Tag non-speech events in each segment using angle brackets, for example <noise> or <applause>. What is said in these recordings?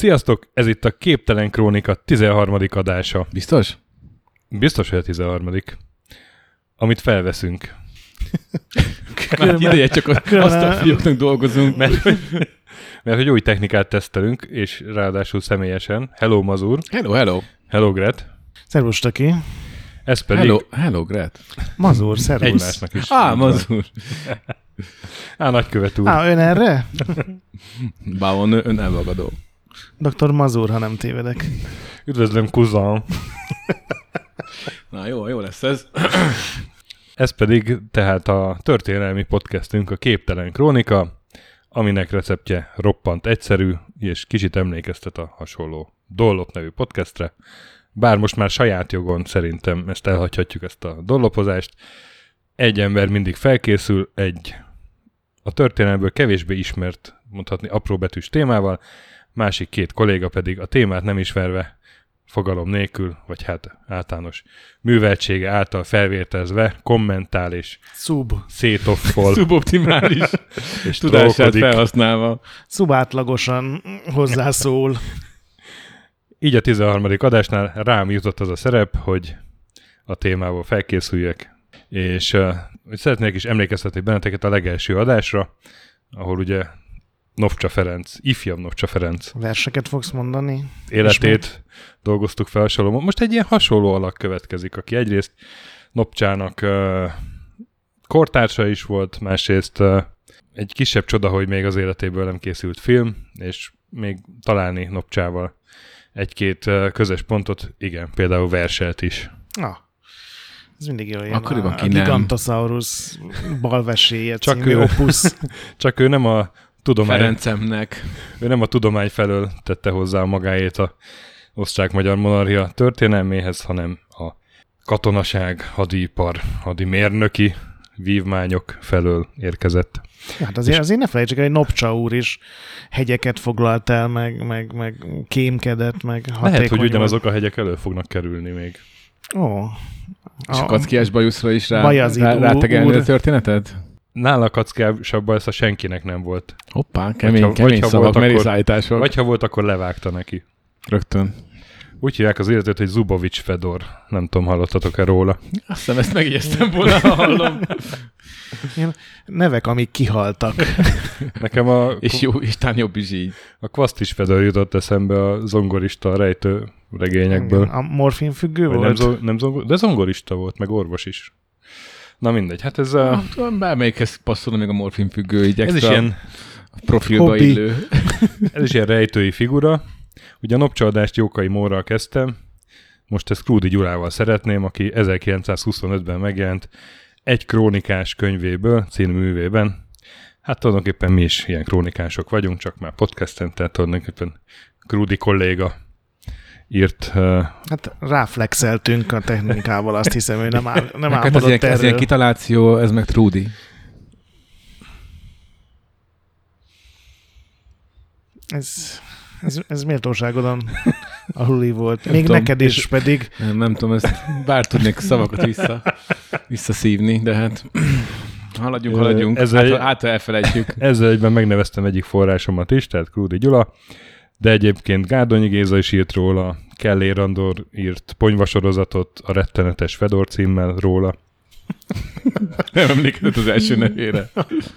Sziasztok, ez itt a Képtelen Krónika 13. adása. Biztos? Biztos, hogy a 13. Amit felveszünk. <laughs> Már ideje csak a fióknak dolgozunk. Mert, hogy- mert hogy új technikát tesztelünk, és ráadásul személyesen. Hello Mazur, Hello, hello. hello Gret, Szervusz, Taki. ez pedig Hello, hello, Gret. Mazur, szervusz. egymásnak is. Á, mazur. Á, nagykövet úr. Á, ön erre? Bávon ön elvagadó. Dr. Mazur, ha nem tévedek. Üdvözlöm, kuzan. Na jó, jó lesz ez. Ez pedig tehát a történelmi podcastünk, a Képtelen Krónika, aminek receptje roppant egyszerű, és kicsit emlékeztet a hasonló Dollop nevű podcastre. Bár most már saját jogon szerintem ezt elhagyhatjuk, ezt a dollopozást. Egy ember mindig felkészül egy a történelmből kevésbé ismert, mondhatni apróbetűs témával, másik két kolléga pedig a témát nem ismerve, fogalom nélkül, vagy hát általános műveltsége által felvértezve, kommentál és Szub. szétoffol <laughs> Szuboptimális <laughs> és tudását trollkodik. felhasználva. Szubátlagosan hozzászól. <laughs> Így a 13. adásnál rám jutott az a szerep, hogy a témával felkészüljek, és uh, szeretnék is emlékeztetni benneteket a legelső adásra, ahol ugye Novcsa Ferenc, ifjabb Novcsa Ferenc Verseket fogsz mondani? életét dolgoztuk fel hasonló. Most egy ilyen hasonló alak következik, aki egyrészt Nopcsának uh, kortársa is volt, másrészt uh, egy kisebb csoda, hogy még az életéből nem készült film, és még találni Nopcsával egy-két uh, közös pontot, igen, például verselt is. Na. Ez mindig jó. Ilyen Akkoriban a, a. Gigantosaurus balveséje Csak című ő. opusz. <laughs> Csak ő nem a tudomány, Ferencemnek. ő nem a tudomány felől tette hozzá magáét a osztrák-magyar monarchia történelméhez, hanem a katonaság, hadipar, hadimérnöki vívmányok felől érkezett. Hát azért, azért ne felejtsük el, hogy Nopcsa úr is hegyeket foglalt el, meg, meg, meg kémkedett, meg Lehet, hogy ugyanazok a hegyek elő fognak kerülni még. Ó. És a kackiás bajuszra is rá, rá, rátegelni a úr. történetet? Nála kackásabb ez a senkinek nem volt. Hoppá, kemény, Hogyha- kemény hogyha szavak, volt, merész akkor- állítások. Vagy ha volt, akkor levágta neki. Rögtön. Úgy hívják az életet, hogy Zubovics Fedor. Nem tudom, hallottatok-e róla. Azt hiszem, ezt megjegyeztem volna, ha hallom. Ilyen nevek, amik kihaltak. <laughs> Nekem a, és jó, és tán jobb is így. a Kvasztis Fedor jutott eszembe a zongorista rejtő regényekből. A morfin függő Vagy nem, volt? zo- nem zongor, de zongorista volt, meg orvos is. Na mindegy, hát ez, a, Bármelyikhez passzolna még a morfin függő, így ez is ilyen profilba Hobbi. illő. <laughs> Ez is ilyen rejtői figura. Ugye a napcsadást Jókai Mórral kezdtem, most ezt Krúdi Gyulával szeretném, aki 1925-ben megjelent egy krónikás könyvéből, című művében. Hát tulajdonképpen mi is ilyen krónikások vagyunk, csak már podcasten, tehát tulajdonképpen Krúdi kolléga írt. Hát ráflexeltünk a technikával, azt hiszem, hogy nem, áll, nem Hát ez ilyen, ez ilyen kitaláció, ez meg Trudy. Ez, ez, ez méltóságodon aluli volt. Még tudom, neked is és- pedig. Nem, nem tudom, ezt bár tudnék szavakat vissza, visszaszívni, de hát haladjunk, haladjunk. ez hát, egy- hát, elfelejtjük. <laughs> ezzel egyben megneveztem egyik forrásomat is, tehát Krúdi Gyula, de egyébként Gárdonyi Géza is írt róla, Kellé Randor írt ponyvasorozatot a rettenetes Fedor címmel róla, Nem <laughs> emlékezett az első nevére.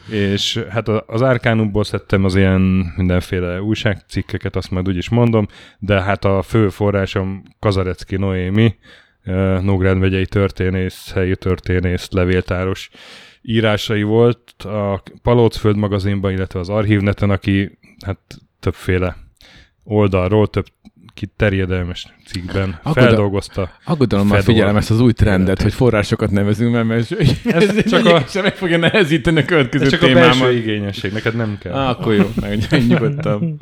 és hát az Arkánumból szedtem az ilyen mindenféle újságcikkeket, azt majd úgy is mondom, de hát a fő forrásom Kazarecki Noémi, Nógrád megyei történész, helyi történész, levéltáros írásai volt a Palócföld magazinban, illetve az Archívneten, aki hát többféle oldalról, több terjedelmes cikkben de- feldolgozta. Aggodalommal Fedor figyelem ezt az új trendet, hogy forrásokat nevezünk, mert ez, Ez ez csak a- a... sem meg fogja nehezíteni a következő Ez csak a témámat. belső igényesség, neked nem kell. Ah, akkor jó, meg <laughs> nyugodtam.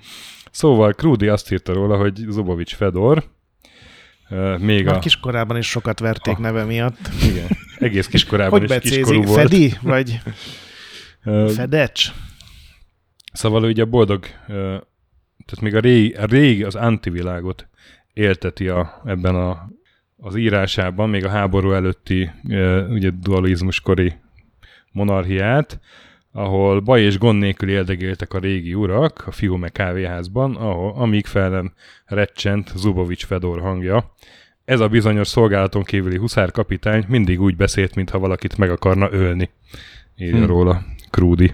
Szóval Krúdi azt írta róla, hogy Zubovics Fedor, még Már a... kiskorában is sokat verték Ah. neve miatt. Igen, egész kiskorában Hogy is kiskorú becézik? volt. Fedi? Vagy Fedecs? Szóval ugye a boldog, tehát még a régi, a régi az antivilágot élteti a, ebben a, az írásában, még a háború előtti ö, ugye dualizmuskori monarchiát, ahol baj és gond nélkül éldegéltek a régi urak a Fiume kávéházban, ahol, amíg fel nem recsent Zubovics Fedor hangja. Ez a bizonyos szolgálaton kívüli huszárkapitány mindig úgy beszélt, mintha valakit meg akarna ölni. Írja hm. róla Krúdi.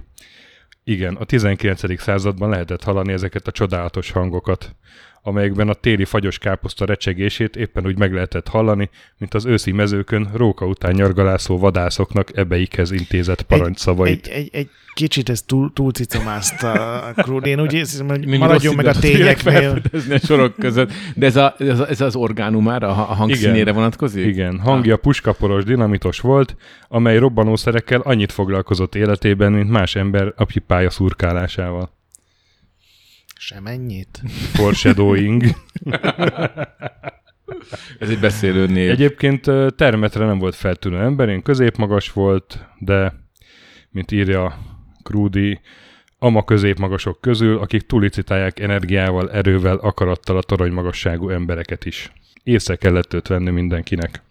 Igen, a 19. században lehetett hallani ezeket a csodálatos hangokat amelyekben a téli fagyos káposzta recsegését éppen úgy meg lehetett hallani, mint az őszi mezőkön róka után nyargalászó vadászoknak ebeikhez intézett parancsszavait. Egy, egy, egy, egy kicsit ez túl, túl cicomázta a Krúd. Én úgy érzem, hogy maradjon meg a tényeknél. <laughs> a sorok között. De ez, a, ez, a, ez az orgánumára, a hangszínére Igen. vonatkozik? Igen, hangja ah. puskaporos, dinamitos volt, amely robbanószerekkel annyit foglalkozott életében, mint más ember a pipája szurkálásával. Semennyit. Foreshadowing. <laughs> Ez egy beszélő név. Egyébként termetre nem volt feltűnő ember, én középmagas volt, de mint írja Krúdi, ama középmagasok közül, akik túlicitálják energiával, erővel, akarattal a torony magasságú embereket is. Észre kellett őt venni mindenkinek.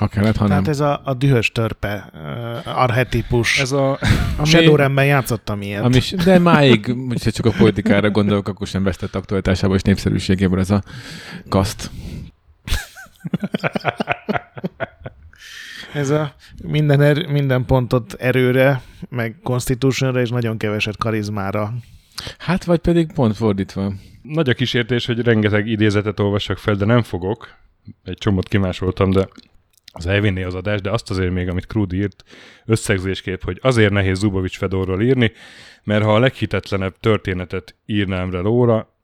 Ha kellett, ha Tehát nem. ez a, a dühös törpe uh, arhetipus. Ez a... a Shadowrunben játszottam ilyet. Ami, de máig, hogyha csak a politikára gondolok, akkor sem vesztett aktualitásából és népszerűségéből ez a kaszt. ez a minden, er, minden pontot erőre, meg constitutionra, és nagyon keveset karizmára. Hát, vagy pedig pont fordítva. Nagy a kísértés, hogy rengeteg idézetet olvassak fel, de nem fogok. Egy csomót kimásoltam, de az elvinné az adás, de azt azért még, amit Krud írt összegzésképp, hogy azért nehéz Zubovics Fedorról írni, mert ha a leghitetlenebb történetet írnám rá lóra,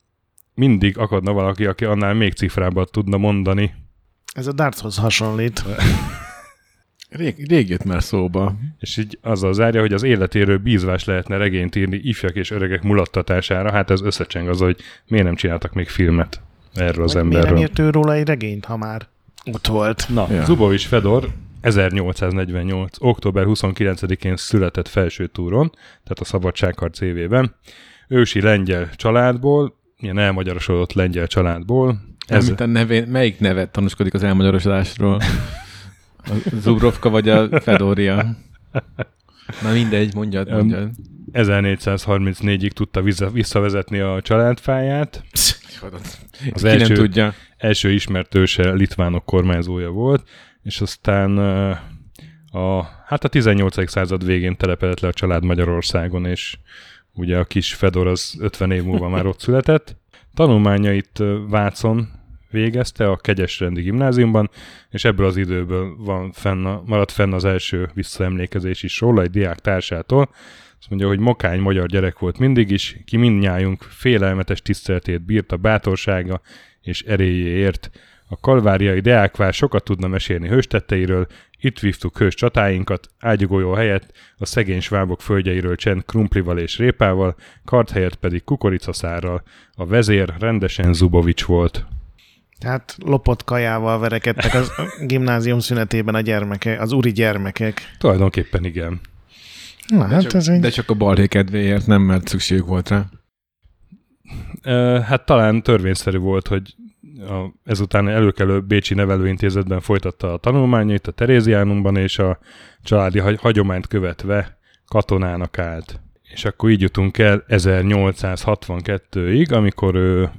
mindig akadna valaki, aki annál még cifrábbat tudna mondani. Ez a Dartshoz hasonlít. <laughs> Rég, rég már szóba. És így azzal zárja, hogy az életéről bízvás lehetne regényt írni ifjak és öregek mulattatására, hát ez összecseng az, hogy miért nem csináltak még filmet erről az Vagy emberről. Miért nem írt róla egy regényt, ha már? Ott volt. Na, ja. Zubovics Fedor 1848. október 29-én született felső túron, tehát a Szabadságharc évében. Ősi lengyel családból, ilyen elmagyarosodott lengyel családból. Ez... a nevén, melyik nevet tanúskodik az elmagyarosodásról? A Zubrovka vagy a Fedoria? Na mindegy, mondjad, mondjad. 1434-ig tudta visszavezetni a családfáját. <laughs> Az első, nem tudja. első ismert őse litvánok kormányzója volt, és aztán a, hát a 18. század végén telepedett le a család Magyarországon, és ugye a kis Fedor az 50 év múlva már ott született. Tanulmányait Vácon végezte a Kegyesrendi gimnáziumban, és ebből az időből van fenn a, maradt fenn az első visszaemlékezés is róla egy diák társától, azt mondja, hogy mokány magyar gyerek volt mindig is, ki mindnyájunk félelmetes tiszteletét bírta bátorsága és erélyéért. A kalváriai deákvár sokat tudna mesélni hőstetteiről, itt vívtuk hős csatáinkat, ágyugójó helyett a szegény svábok földjeiről csend krumplival és répával, kart helyett pedig kukoricaszárral. A vezér rendesen Zubovics volt. Tehát lopott kajával verekedtek a <laughs> gimnázium szünetében a gyermekek, az úri gyermekek. Tulajdonképpen igen. Na, de, hát csak, ez egy... de csak a balhé kedvéért nem, mert szükség volt rá. Hát talán törvényszerű volt, hogy a, ezután előkelő Bécsi Nevelőintézetben folytatta a tanulmányait a Teréziánumban, és a családi hagyományt követve katonának állt. És akkor így jutunk el 1862-ig, amikor ő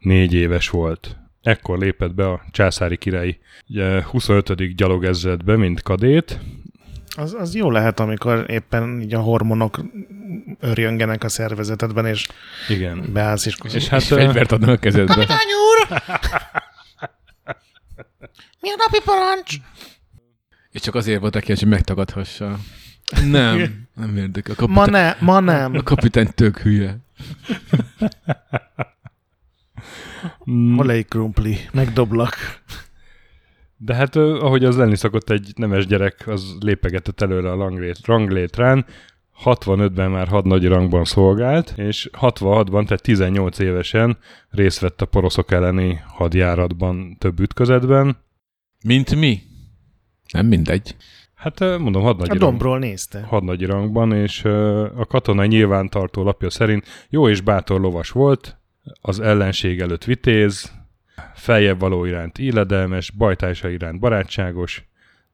14 éves volt. Ekkor lépett be a császári királyi 25. gyalogezredbe, mint kadét, az, az jó lehet, amikor éppen így a hormonok örjöngenek a szervezetedben, és Igen. beállsz, és, és hát fegyvert adnak a kezedbe. Kapitány úr! Mi a napi parancs? És csak azért volt aki, hogy megtagadhassa. Nem, nem érdekel. A kapitány, ma, ne, ma nem. A kapitány tök hülye. Hol egy krumpli? Megdoblak. De hát ahogy az lenni szokott egy nemes gyerek, az lépegetett előre a ranglét, ranglétrán, 65-ben már hadnagy rangban szolgált, és 66-ban, tehát 18 évesen részt vett a poroszok elleni hadjáratban több ütközetben. Mint mi? Nem mindegy. Hát mondom, hadnagy A dombról nézte. Hadnagy rangban, és a katonai nyilvántartó lapja szerint jó és bátor lovas volt, az ellenség előtt vitéz, feljebb való iránt illedelmes, bajtársa iránt barátságos,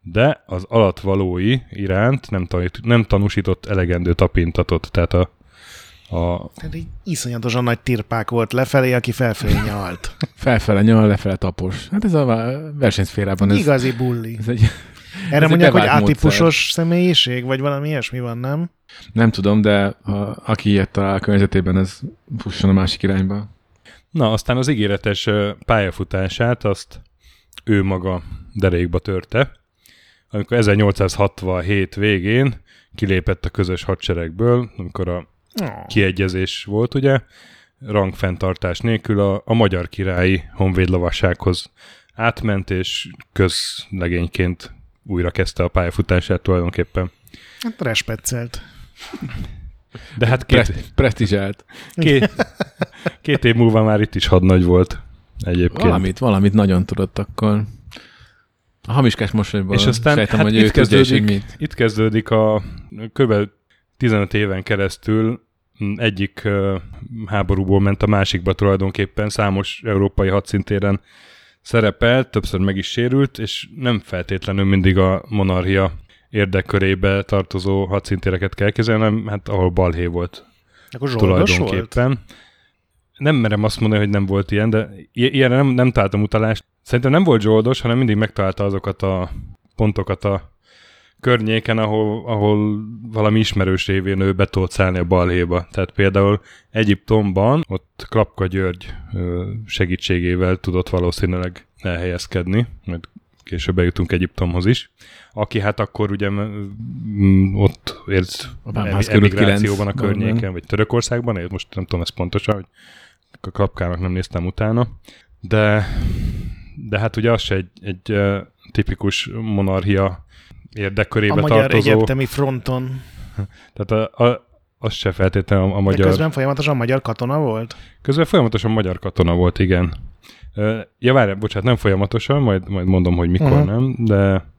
de az alatvalói iránt nem, tanít, nem tanúsított elegendő tapintatot, tehát a, a Tehát egy iszonyatosan nagy tirpák volt lefelé, aki felfelé <laughs> nyalt. Felfele nyal, lefele tapos. Hát ez a versenyszférában ez, Igazi bulli. ez egy, Erre egy mondják, hogy bevált A-típusos személyiség, vagy valami ilyesmi van, nem? nem tudom, de a, aki ilyet talál a környezetében, ez fusson a másik irányba. Na, aztán az ígéretes pályafutását azt ő maga derékba törte, amikor 1867 végén kilépett a közös hadseregből, amikor a kiegyezés volt, ugye, rangfenntartás nélkül a, a magyar királyi honvédlavassághoz átment, és közlegényként újra kezdte a pályafutását tulajdonképpen. Hát respeccelt. De hát két, Pre- presztizsált. két, két év múlva már itt is hadnagy volt egyébként. Valamit, valamit nagyon tudott akkor. A hamiskás mosolyból És aztán sejtem, hát hogy itt, ő kezdődik, mit. itt kezdődik a kb. 15 éven keresztül egyik háborúból ment a másikba tulajdonképpen, számos európai hadszintéren szerepelt, többször meg is sérült, és nem feltétlenül mindig a monarchia érdekkörébe tartozó hadszintéreket kell kezelni, hanem hát ahol balhé volt Akkor zsoldos volt? tulajdonképpen. Nem merem azt mondani, hogy nem volt ilyen, de ilyenre nem, nem találtam utalást. Szerintem nem volt zsoldos, hanem mindig megtalálta azokat a pontokat a környéken, ahol, ahol valami ismerős révén ő be tudott szállni a balhéba. Tehát például Egyiptomban ott Klapka György segítségével tudott valószínűleg elhelyezkedni, majd később eljutunk Egyiptomhoz is, aki hát akkor ugye ott élt emigrációban a környéken, vagy Törökországban élt, most nem tudom ezt pontosan, hogy a Klapkának nem néztem utána, de, de hát ugye az se egy, egy tipikus monarchia érdekkörébe A magyar tartozó, egyetemi fronton. <laughs> tehát a, a, az se feltétlenül a, a De magyar... közben folyamatosan magyar katona volt? Közben folyamatosan magyar katona volt, igen. Ja, várj, bocsánat, nem folyamatosan, majd, majd mondom, hogy mikor Mhm. nem, de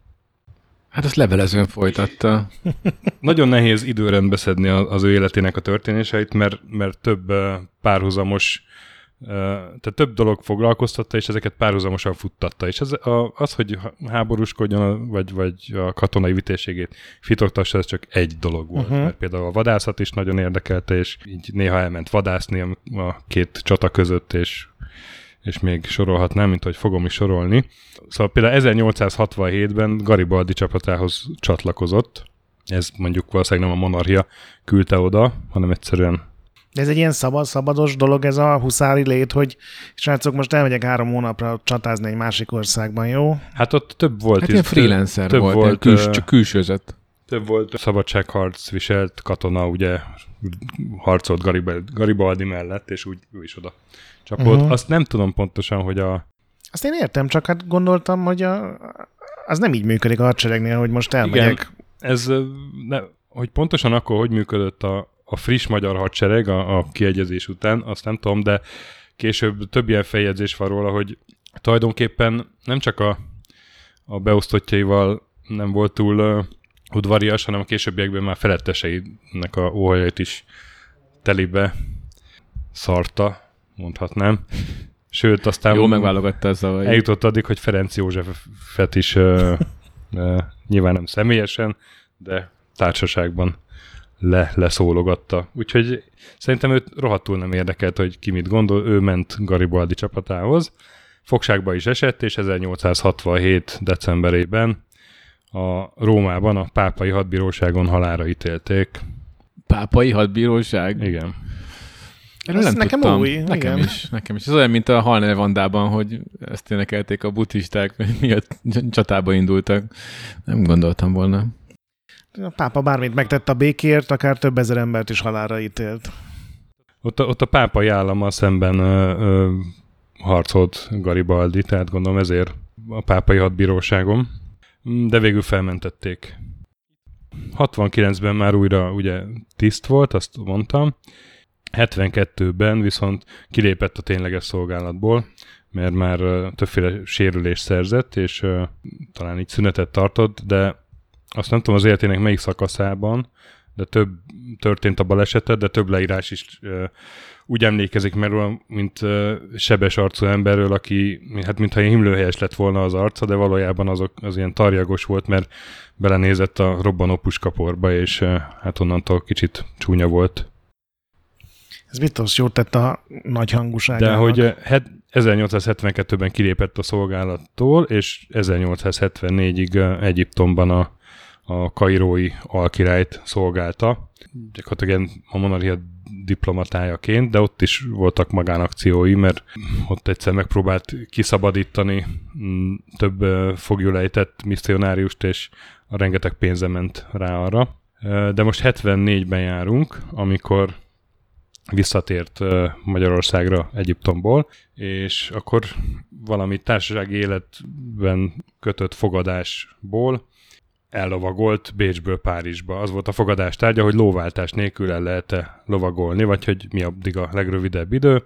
Hát azt levelezőn folytatta. <laughs> nagyon nehéz időrendbe szedni az ő életének a történéseit, mert, mert több párhuzamos, ö, tehát több dolog foglalkoztatta, és ezeket párhuzamosan futtatta. És ez, a, az, hogy háborúskodjon, vagy, vagy a katonai vitéségét fitoktassa, ez csak egy dolog volt. Uh-huh. Mert például a vadászat is nagyon érdekelte, és így néha elment vadászni a, a két csata között, és és még sorolhatnám, mint hogy fogom is sorolni. Szóval például 1867-ben Garibaldi csapatához csatlakozott. Ez mondjuk valószínűleg nem a monarchia küldte oda, hanem egyszerűen De ez egy ilyen szabad, szabados dolog, ez a huszári lét, hogy srácok, most elmegyek három hónapra csatázni egy másik országban, jó? Hát ott több volt. Hát is, ilyen freelancer több volt, volt, küls, csak külsőzött. Több volt szabadságharc viselt katona, ugye harcolt Garibaldi, mellett, és úgy ő is oda csapott. Uh-huh. Azt nem tudom pontosan, hogy a... Azt én értem, csak hát gondoltam, hogy a, az nem így működik a hadseregnél, hogy most elmegyek. Ez, ö, ne, hogy pontosan akkor hogy működött a, a friss magyar hadsereg a, a kiegyezés után, azt nem tudom, de később több ilyen feljegyzés van róla, hogy tulajdonképpen nem csak a, a beosztottjaival nem volt túl uh, udvarias, hanem a későbbiekben már feletteseinek a óhajait is telibe szarta, mondhatnám. Sőt, aztán Jól megválogatta a szavait. eljutott addig, hogy Ferenc Józsefet is uh, uh, nyilván nem személyesen, de társaságban le, leszólogatta. Úgyhogy szerintem őt rohadtul nem érdekelt, hogy ki mit gondol, ő ment Garibaldi csapatához. Fogságba is esett, és 1867. decemberében a Rómában a pápai hadbíróságon halára ítélték. Pápai hadbíróság. Igen. Erről Ez nem nekem tudtam. új, Nekem igen. is, nekem is. Ez olyan, mint a Halner Vandában, hogy ezt énekelték a buddhisták, miatt csatába indultak. Nem gondoltam volna. A pápa bármit megtett a békért, akár több ezer embert is halálra ítélt. Ott a, ott a pápai állammal szemben ö, ö, harcolt Garibaldi, tehát gondolom ezért a pápai hadbíróságon, de végül felmentették. 69-ben már újra ugye tiszt volt, azt mondtam, 72-ben viszont kilépett a tényleges szolgálatból, mert már többféle sérülés szerzett, és ö, talán így szünetet tartott, de azt nem tudom az életének melyik szakaszában, de több történt a balesetet, de több leírás is ö, úgy emlékezik meg róla, mint ö, sebes arcú emberről, aki, hát mintha ilyen himlőhelyes lett volna az arca, de valójában azok, az ilyen tarjagos volt, mert belenézett a robbanó puskaporba, és ö, hát onnantól kicsit csúnya volt. Ez biztos jót tett a nagy hangúságának. De hogy het- 1872-ben kilépett a szolgálattól, és 1874-ig eh, Egyiptomban a, a kairói alkirályt szolgálta. Gyakorlatilag ilyen a monarchia diplomatájaként, de ott is voltak magánakciói, mert ott egyszer megpróbált kiszabadítani mm, több foglyulejtett misszionáriust, és a rengeteg pénze ment rá arra. De most 74-ben járunk, amikor visszatért Magyarországra Egyiptomból, és akkor valami társasági életben kötött fogadásból ellovagolt Bécsből Párizsba. Az volt a fogadás tárgya, hogy lóváltás nélkül el lehet-e lovagolni, vagy hogy mi addig a legrövidebb idő,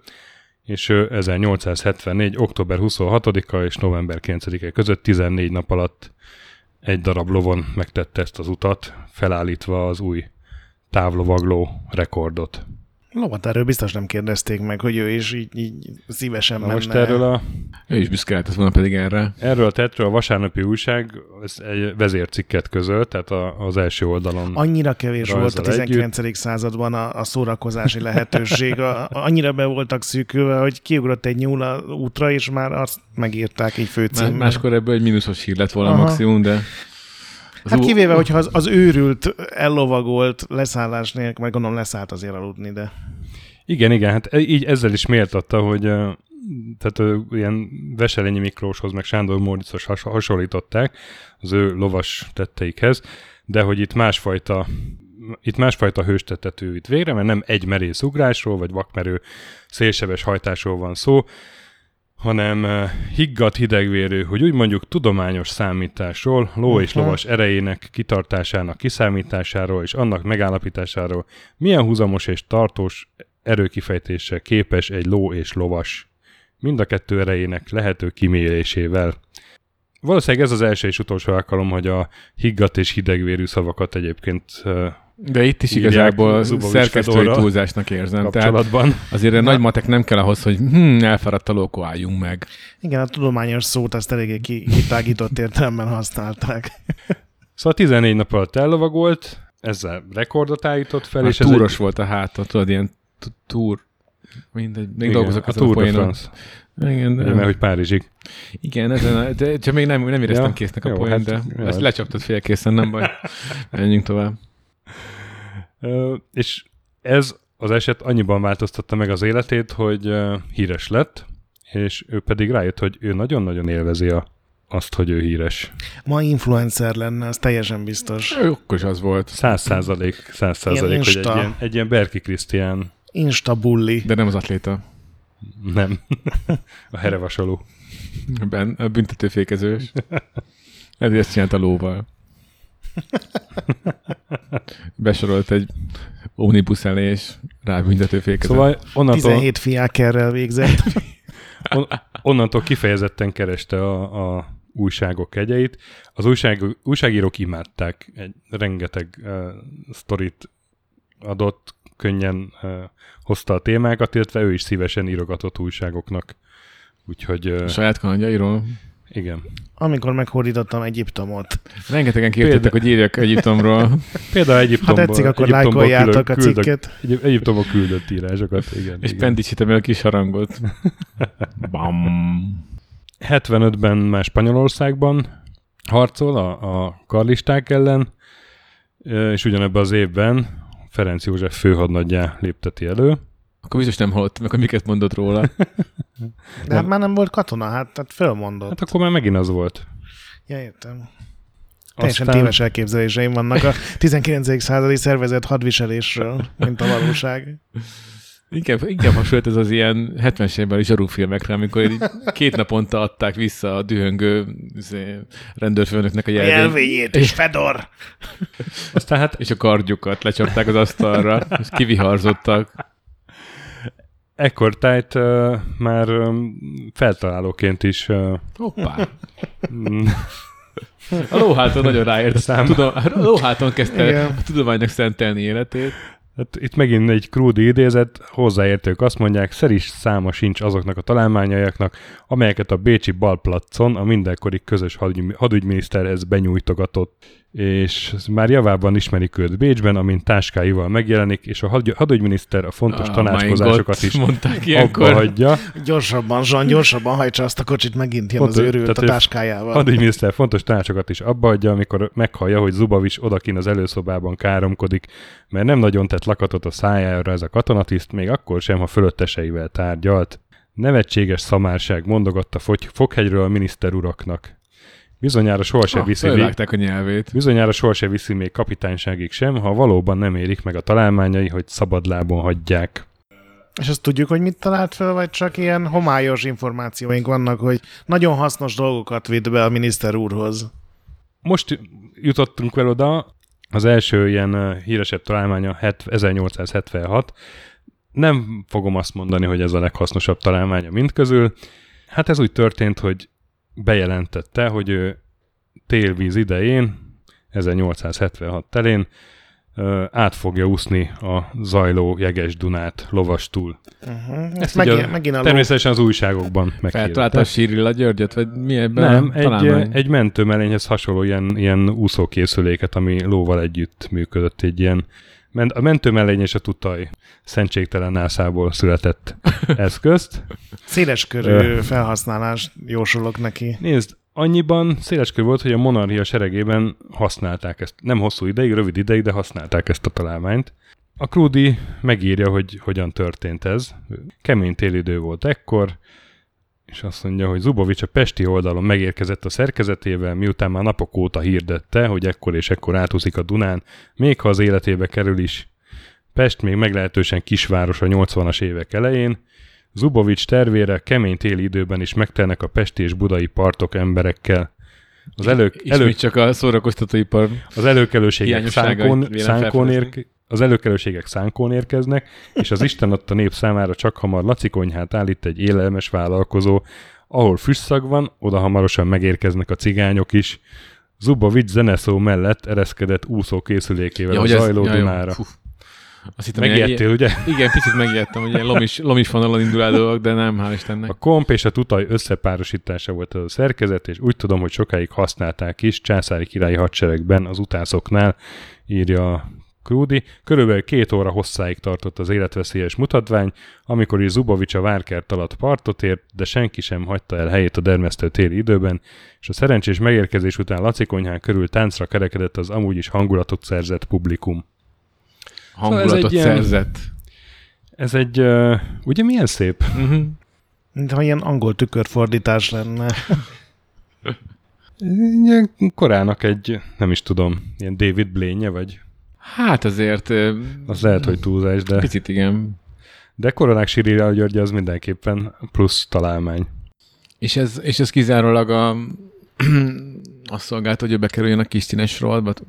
és ő 1874. október 26-a és november 9-e között 14 nap alatt egy darab lovon megtette ezt az utat, felállítva az új távlovagló rekordot. Lovat erről biztos nem kérdezték meg, hogy ő is így, így szívesen Na menne. most erről a, Ő is büszke lehetett volna pedig erre. erről a tettről a vasárnapi újság ez egy vezércikket közölt, tehát a, az első oldalon. Annyira kevés volt a Rajzzal 19. században a, a szórakozási lehetőség. A, annyira be voltak szűkülve, hogy kiugrott egy nyúl a útra, és már azt megírták így Má- főcímben. máskor ebből egy mínuszos hír lett volna Aha. maximum, de... Hát kivéve, hogyha az, az őrült ellovagolt leszállás nélkül, meg gondolom leszállt azért aludni, de Igen, igen, hát e- így ezzel is méltatta, hogy ö, tehát ö, ilyen Veselényi Miklóshoz, meg Sándor Móriczhoz has, hasonlították az ő lovas tetteikhez, de hogy itt másfajta itt másfajta hőstettet ő itt végre, mert nem egy merész ugrásról, vagy vakmerő szélsebes hajtásról van szó, hanem eh, higgadt hidegvérő, hogy úgy mondjuk tudományos számításról, ló és Aha. lovas erejének kitartásának kiszámításáról és annak megállapításáról, milyen húzamos és tartós erőkifejtéssel képes egy ló és lovas. Mind a kettő erejének lehető kimérésével. Valószínűleg ez az első és utolsó alkalom, hogy a higgadt és hidegvérű szavakat egyébként eh, De itt is írják igazából szerkesztői túlzásnak érzem. Tehát azért a nagy matek nem kell ahhoz, hogy hm, elfáradt a lókó, álljunk meg. igen, a tudományos szót azt eléggé ki- kitágított értelemben használták. Szóval 14 nap alatt ellovagolt, ezzel rekordot állított fel, Már és ez túros egy, volt a háta, tudod, ilyen túr, mindegy, még igen, dolgozok a Tour de. France, Igen, de, mert hogy Párizsig. igen ezen a, de csak még nem, nem éreztem Ja, késznek a jó, poén, hát, de jó, ezt hát. lecsaptad félkészen, nem baj. <laughs> Menjünk tovább. És ez az eset annyiban változtatta meg az életét, hogy híres lett, és ő pedig rájött, hogy ő nagyon-nagyon élvezi a, azt, hogy ő híres. Ma influencer lenne, az teljesen biztos. Ő is az volt, Száz százalék, száz százalék, hogy egy Insta. ilyen, egy ilyen Berki Krisztián, Instabulli. de nem az atléta. nem, <laughs> a herevasoló. Ben, a büntetőfékezős. Ezért ezt csinált a lóval. <laughs> Besorolt egy omnibus elé, és rá büntetőfékező. Szóval... Onnantól, 17 fiákerrel végzett. <laughs> on, onnantól kifejezetten kereste a, a újságok kegyeit. Az újság, újságírók imádták, egy rengeteg uh, sztorit adott, könnyen uh, hozta a témákat, illetve ő is szívesen írogatott újságoknak. Úgyhogy uh, Saját kalandjairól. Igen. Amikor meghódítottam Egyiptomot. Rengetegen kértétek, Példa- hogy írjak Egyiptomról. <laughs> Például Ha Egyiptomból, tetszik, akkor lájkoljátok a küldök- cikket. Egy, Egyiptomból küldött írásokat, igen. és pendítsítem el a kis harangot. <laughs> Bam. 75-ben már Spanyolországban harcol a, a karlisták ellen, és ugyanebben az évben Ferenc József főhadnaggyá lépteti elő. Akkor biztos nem hallottam meg, hogy miket mondott róla. <laughs> De hát már nem volt katona, hát tehát fölmondott. Hát akkor már megint az volt. Ja, értem. Teljesen Aztán- téves elképzeléseim vannak a 19. századi szervezett hadviselésről, mint a valóság. Inkább, inkább hasonlít ez az ilyen 70-es évekbeli zsarúfilmekre, amikor így két naponta adták vissza a dühöngő izé, rendőrfőnöknek a jelvényt, jelvényét is, Fedor! Aztán hát és a kardjukat lecsapták az asztalra, és kiviharzottak. Ekkor tájt uh, már um, feltalálóként is uh, Hoppá! mm, A lóháton nagyon ráért. Szám- Tudom, a lóháton kezdte Igen. a tudománynak szentelni életét. Hát itt megint egy krúdi idézet, hozzáértők azt mondják, szeris száma sincs azoknak a találmányaiaknak, amelyeket a Bécsi Balplacon a mindenkori közös hadügy- hadügyminiszterhez benyújtogatott, és már javában ismerik őt Bécsben, amint táskáival megjelenik, és a hadügy- hadügyminiszter a fontos Ah, tanácskozásokat is <laughs> mondták ilyenkor. hagyja. Gyorsabban, Zsan, gyorsabban hajtsa azt a kocsit, megint jön az Pont- őrült a táskájával. Hadügyminiszter fontos tanácsokat is abba hagyja, amikor meghallja, hogy Zubavics odakin az előszobában káromkodik, mert nem nagyon tett lakatot a szájára ez a katonatiszt, még akkor sem, ha fölötteseivel tárgyalt. Nevetséges szamárság mondogatta Fokhegyről a miniszter uraknak. Bizonyára sohasem Ah, viszi Fölvágták a nyelvét. bizonyára sohasem viszi még kapitányságig sem, ha valóban nem érik meg a találmányai, hogy szabadlábon hagyják. És azt tudjuk, hogy mit talált fel, vagy csak ilyen homályos információink vannak, hogy nagyon hasznos dolgokat vitt be a miniszter úrhoz. Most jutottunk el oda, az első ilyen híresebb találmánya het- 1876. Nem fogom azt mondani, hogy ez a leghasznosabb találmánya mind közül. Hát ez úgy történt, hogy bejelentette, hogy ő télvíz idején, 1876 telén, át fogja úszni a zajló jeges Dunát lovastul. Uh-huh. Ezt Meg, ugye megint a Természetesen az újságokban Feltalálta a. Sírilla Györgyöt, vagy mi ebben Nem, a egy, találmány? egy mentőmelényhez hasonló ilyen, ilyen úszókészüléket, ami lóval együtt működött, egy ilyen men- a mentőmellény és a tutaj szentségtelen nászából született <laughs> eszközt. széles körű felhasználást jósolok neki. Nézd, annyiban széleskör volt, hogy a monarchia seregében használták ezt. Nem hosszú ideig, rövid ideig, de használták ezt a találmányt. A Krúdi megírja, hogy hogyan történt ez. Kemény télidő volt ekkor, és azt mondja, hogy Zubovics a Pesti oldalon megérkezett a szerkezetével, miután már napok óta hirdette, hogy ekkor és ekkor átúszik a Dunán, még ha az életébe kerül is. Pest még meglehetősen kisváros a 80-as évek elején, Zubovics tervére kemény téli időben is megtelnek a pesti és budai partok emberekkel. Az, elő, Ismét elő, csak a szórakoztatóipar. az előkelőségek szánkón, felfedezni. érk, az előkelőségek szánkón érkeznek, és az Isten adta nép számára csak hamar Laci konyhát állít egy élelmes vállalkozó, ahol füstszag van, oda hamarosan megérkeznek a cigányok is. Zubovics zeneszó mellett ereszkedett úszó készülékével ja, a ez- zajló ja. Dunára. Fú. Azt hittem, Megijedtél, ugye? Igen, picit megijedtem, hogy ilyen lomis, lomis fonalon indul el dolgok, de nem, hál' Istennek. A komp és a tutaj összepárosítása volt ez a szerkezet, és úgy tudom, hogy sokáig használták is császári királyi hadseregben az utászoknál, írja Krúdi. Körülbelül két óra hosszáig tartott az életveszélyes mutatvány, amikor is Zubovics a várkert alatt partot ért, de senki sem hagyta el helyét a dermesztő téli időben, és a szerencsés megérkezés után Laci konyhán körül táncra kerekedett az amúgy is hangulatot szerzett publikum. Hangulatot ez egy ilyen- szerzett. Ez egy, uh, ugye milyen szép? Uh-huh. Mintha ilyen angol tükörfordítás lenne. <laughs> Ilyen korának egy, nem is tudom, ilyen David Blaine vagy Hát azért Az lehet, hogy túlzás, de, picit igen. de koronák Sirira György az mindenképpen plusz találmány. És ez, és ez kizárólag a, <clears throat> azt szolgált, hogy ő bekerüljön a kis színes rovatba. <laughs>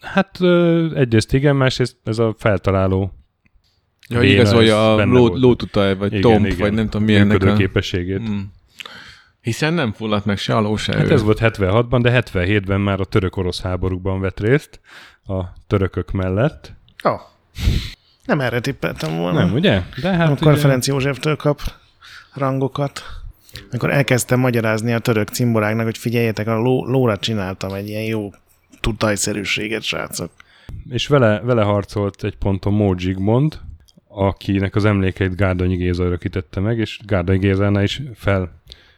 Hát egyrészt igen, másrészt ez a feltaláló Ja, igazolja a ló, lótutaj, vagy Igen, tomp, igen. vagy nem tudom milyennek működő a... képességét. Mm. Hiszen nem fulladt meg se a ló, se Hát ő. ez volt 76-ban, de 77-ben már a török-orosz háborúkban vett részt a törökök mellett. Oh. Nem erre tippeltem volna. Nem, ugye? De hát Amikor ugye, Ferenc Józseftől kap rangokat. Amikor elkezdtem magyarázni a török cimboráknak, hogy figyeljetek, a ló, lóra csináltam egy ilyen jó tudtajszerűséget, srácok. és vele, vele harcolt egy ponton Mód Zsigmond, akinek az emlékeit Gárdonyi Géza örökítette meg, és Gárdonyi Gézánál is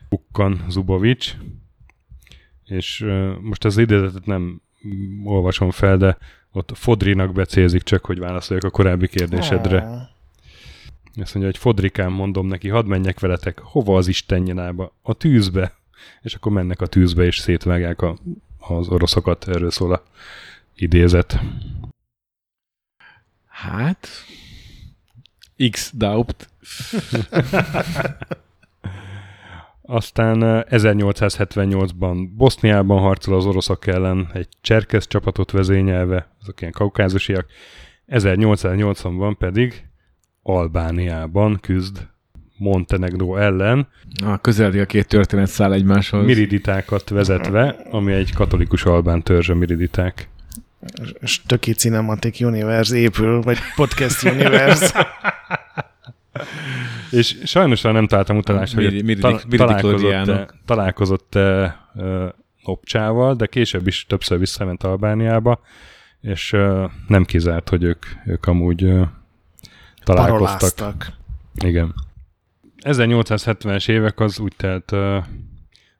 felbukkan Zubovics, és most az idézetet nem olvasom fel, de ott Fodrinak becélzik csak, hogy válaszoljak a korábbi kérdésedre. Ó. Azt mondja, hogy Fodrikám, mondom neki, hadd menjek veletek. Hova az Isten nyalába? A tűzbe. És akkor mennek a tűzbe, és szétvágják a, az oroszokat. Erről szól a idézet. Hát... X Daupt. <laughs> Aztán eh, 1878-ban Boszniában harcol az oroszok ellen egy cserkesz csapatot vezényelve, azok ilyen kaukázusiak. 1880-ban pedig Albániában küzd Montenegro ellen, A közeli a két történet száll egymáshoz. miriditákat vezetve, ami egy katolikus albán törzs a miriditák. Stöki Cinematic Universe épül, vagy Podcast Universe. <laughs> És sajnos nem találtam utalást, hogy Miri- miridik- ta- találkozott-e ö, Opcsával, de később is többször visszament Albániába, és nem kizárt, hogy ők, ők amúgy találkoztak. Paroláztak. Igen. 1870-es évek az úgy telt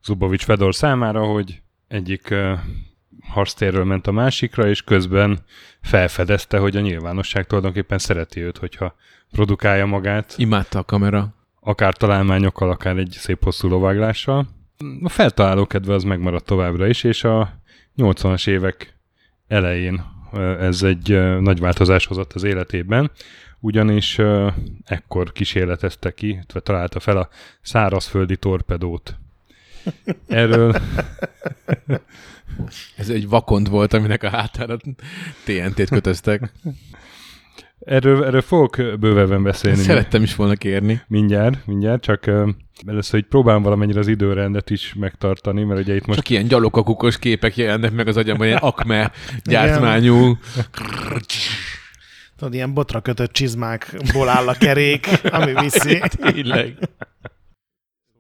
Zubovics Fedor számára, hogy egyik harctérről ment a másikra, és közben felfedezte, hogy a nyilvánosság tulajdonképpen szereti őt, hogyha produkálja magát, Imádta a kamera. akár találmányokkal, akár egy szép hosszú lováglással. A feltaláló kedve az megmaradt továbbra is, és a 80-as évek elején ez egy nagy változás hozott az életében, ugyanis ekkor kísérletezte ki, illetve találta fel a szárazföldi torpedót. Erről <laughs> Ez egy vakond volt, aminek a hátára TNT-t kötöztek. Erről, erről fogok bővebben beszélni Szerettem is volna kérni. mindjárt, mindjárt, csak először hogy próbálom valamennyire az időrendet is megtartani, mert ugye itt most Csak ilyen gyalogakukos képek jelennek meg az agyamban, ilyen akme gyártmányú. Tudod, ilyen botra kötött csizmákból áll a kerék, ami viszi. <laughs> Tényleg.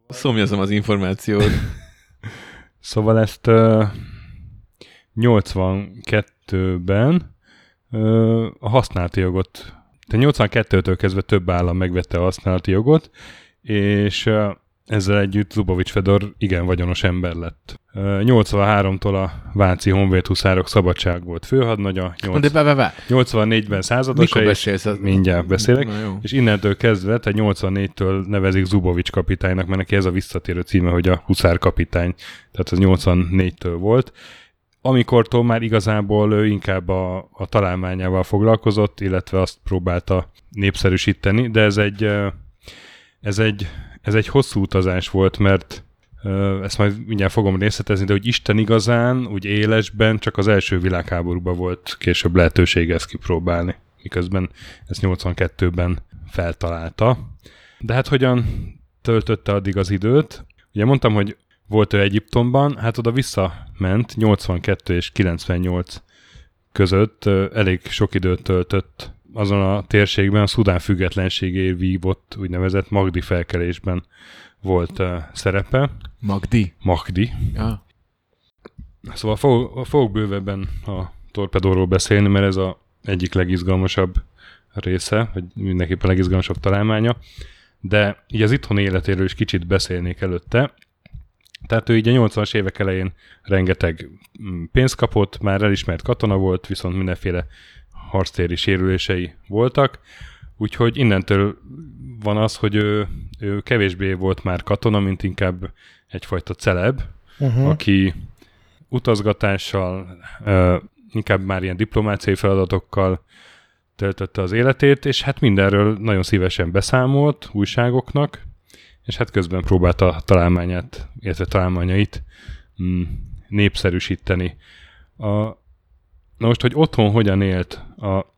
Szomjazom az információt. Szóval ezt 82-ben ö, a használati jogot, tehát 82-től kezdve több állam megvette a használati jogot, és ö, ezzel együtt Zubovics Fedor igen vagyonos ember lett. Ö, 83-tól a Váci Honvéd Huszárok szabadság volt főhadnagya, De nyolc- be, be, be. 84-ben századosa, Mikor beszélsz? Az... mindjárt beszélek. És innentől kezdve, tehát 84-től nevezik Zubovics kapitánynak, mert neki ez a visszatérő címe, hogy a Huszár kapitány. Tehát az 84-től volt. Amikortól már igazából ő inkább a, a találmányával foglalkozott, illetve azt próbálta népszerűsíteni, de ez egy, ez egy, ez egy hosszú utazás volt, mert ezt majd mindjárt fogom részletezni, de hogy Isten igazán, úgy élesben csak az első világháborúban volt később lehetősége ezt kipróbálni, miközben ezt 82-ben feltalálta. De hát hogyan töltötte addig az időt? Ugye mondtam, hogy volt ő Egyiptomban, hát oda visszament 82 és 98 között elég sok időt töltött azon a térségben, a Szudán függetlenségéért vívott úgynevezett Magdi felkelésben volt szerepe. Magdi. Magdi. Ja. Szóval fog, fogok bővebben a torpedóról beszélni, mert ez a egyik legizgalmasabb része, vagy mindenképpen a legizgalmasabb találmánya, de így az itthoni életéről is kicsit beszélnék előtte. Tehát ő így a 80-as évek elején rengeteg mm, pénzt kapott, már elismert katona volt, viszont mindenféle harctéri sérülései voltak, úgyhogy innentől van az, hogy ő, ő kevésbé volt már katona, mint inkább egyfajta celeb, Uh-huh. aki utazgatással, inkább már ilyen diplomáciai feladatokkal töltötte az életét, és hát mindenről nagyon szívesen beszámolt újságoknak, és hát közben próbálta a találmányát, illetve találmányait mm, népszerűsíteni. A, na most, hogy otthon hogyan élt, a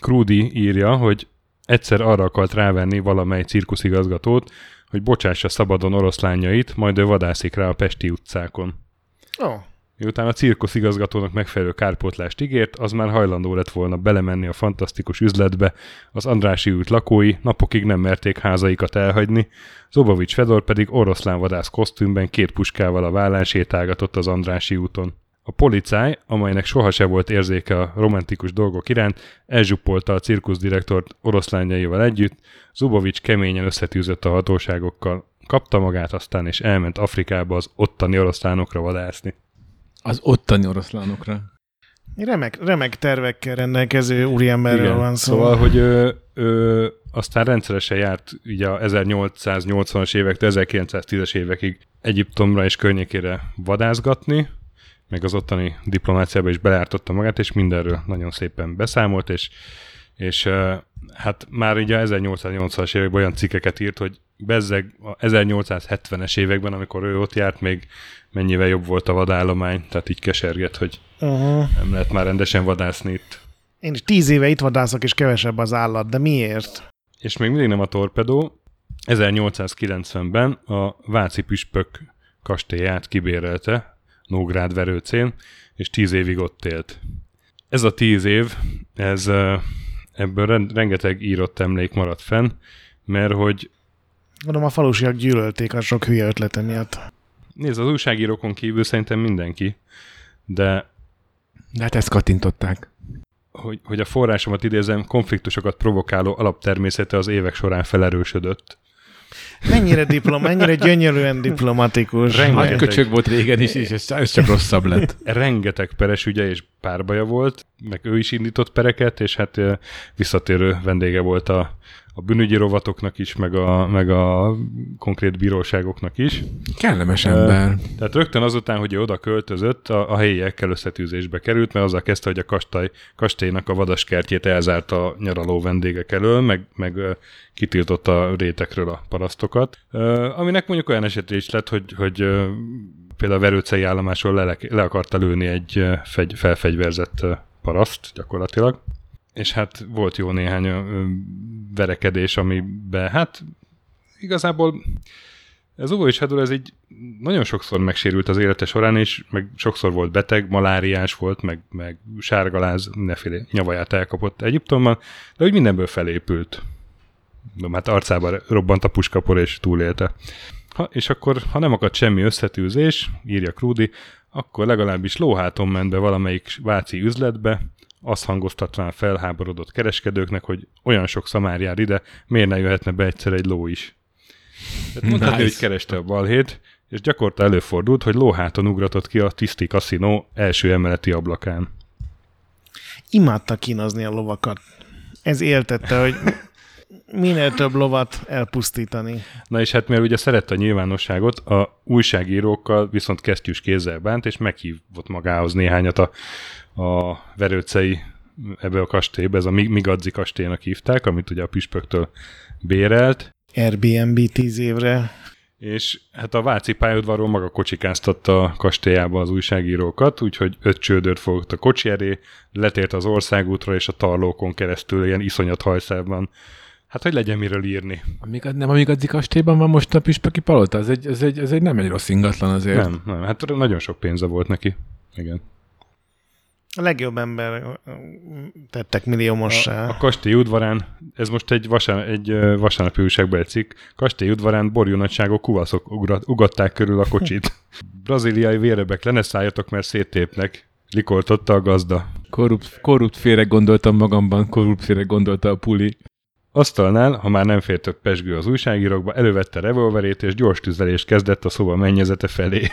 Krúdi írja, hogy egyszer arra akart rávenni valamely cirkuszigazgatót, hogy bocsássa szabadon oroszlányait, majd ő vadászik rá a Pesti utcákon. Oh. Miután a cirkusz igazgatónak megfelelő kárpótlást ígért, az már hajlandó lett volna belemenni a fantasztikus üzletbe, az Andrási út lakói napokig nem merték házaikat elhagyni, Zobovics Fedor pedig oroszlánvadász kosztümben két puskával a vállán sétálgatott az Andrási úton. A policáj, amelynek soha se volt érzéke a romantikus dolgok iránt, elzsuppolta a cirkuszdirektort oroszlányaival együtt, Zubovics keményen összetűzött a hatóságokkal, kapta magát aztán és elment Afrikába az ottani oroszlánokra vadászni. Az ottani oroszlánokra. Remek, remek tervekkel rendelkező úriemberről van szó. Szóval, hogy ő, ő aztán rendszeresen járt ugye a 1880-as évektől 1910-es évekig Egyiptomra és környékére vadászgatni, meg az ottani diplomáciába is belártotta magát, és mindenről nagyon szépen beszámolt, és, és ö, hát már ugye a 1880-as években olyan cikkeket írt, hogy bezzeg a 1870-es években, amikor ő ott járt, még mennyivel jobb volt a vadállomány, tehát így keserget, hogy Uh-huh. nem lehet már rendesen vadászni itt. Én is tíz éve itt vadászok, és kevesebb az állat, de miért? És még mindig nem a torpedó. 1890-ben a Váci püspök kastélyát kibérelte Nógrád verőcén, és tíz évig ott élt. Ez a tíz év, ez ebből ren- rengeteg írott emlék maradt fenn, mert hogy Mondom, a falusiak gyűlölték a sok hülye ötlete miatt. nézd, az újságírókon kívül szerintem mindenki, de De hát ezt kattintották. hogy, hogy a forrásomat idézem, konfliktusokat provokáló alaptermészete az évek során felerősödött. Mennyire diplom, mennyire gyönyörűen diplomatikus. Rengeteg. Nagy köcsög volt régen is, és ez, ez csak rosszabb lett. rengeteg peres ügye és párbaja volt, meg ő is indított pereket, és hát visszatérő vendége volt a, a bűnügyi rovatoknak is, meg a, meg a konkrét bíróságoknak is. Kellemes ember. Tehát rögtön azután, hogy oda költözött, a, a helyiekkel összetűzésbe került, mert azzal kezdte, hogy a kastály, kastélynak a vadaskertjét elzárta a nyaraló vendégek elől, meg, meg kitiltotta a rétekről a parasztokat. Aminek mondjuk olyan esetre is lett, hogy, hogy például a verőcei állomásról le, le akarta lőni egy fegy, felfegyverzett paraszt gyakorlatilag. És hát volt jó néhány verekedés, amiben hát igazából ez Uvo és Hedor, ez így nagyon sokszor megsérült az élete során, és meg sokszor volt beteg, maláriás volt, meg, meg sárgaláz, mindenféle nyavaját elkapott Egyiptomban, de úgy mindenből felépült. De hát arcába robbant a puskapor, és túlélte. Ha, és akkor, ha nem akadt semmi összetűzés, írja Krúdi, akkor legalábbis lóháton ment be valamelyik váci üzletbe, azt hangoztatván felháborodott kereskedőknek, hogy olyan sok szamár jár ide, miért ne jöhetne be egyszer egy ló is. Tehát mondhatni, Nice. hogy kereste a balhét, és gyakorta előfordult, hogy lóháton ugratott ki a Tiszti kaszinó első emeleti ablakán. Imádta kínozni a lovakat. Ez éltette, hogy minél több lovat elpusztítani. Na és hát mert ugye szerette a nyilvánosságot, a újságírókkal viszont kesztyűs kézzel bánt, és meghívott magához néhányat a, a verőcei ebbe a kastélybe, ez a Mi- Migadzi kastélynak hívták, amit ugye a püspöktől bérelt, Airbnb tíz évre. és hát a Váci pályaudvarról maga kocsikáztatta a kastélyába az újságírókat, úgyhogy öt csődört fogott a kocsi elé, letért az országútra, és a tarlókon keresztül ilyen iszonyat hajszában. Hát, hogy legyen miről írni. Amíg, nem amíg addig kastélyban van most a püspöki palota? Ez egy, ez, egy, ez egy nem egy rossz ingatlan azért. Nem, nem, hát nagyon sok pénze volt neki. Igen. A legjobb ember tettek A, milliómossá. a kastély udvarán, ez most egy, vasár, egy vasárnapi újságban egy cikk, kastély udvarán borjú nagyságok kuvaszok ugrat, ugatták körül a kocsit. <laughs> Braziliai vérebek, le ne szálljatok, mert széttépnek. Likoltotta a gazda. Korrupt, korrupt félre gondoltam magamban, korrupt félre gondolta a puli. Asztalnál, ha már nem fér több pesgő az újságírókba, elővette revolverét, és gyors tüzelést kezdett a szoba mennyezete felé.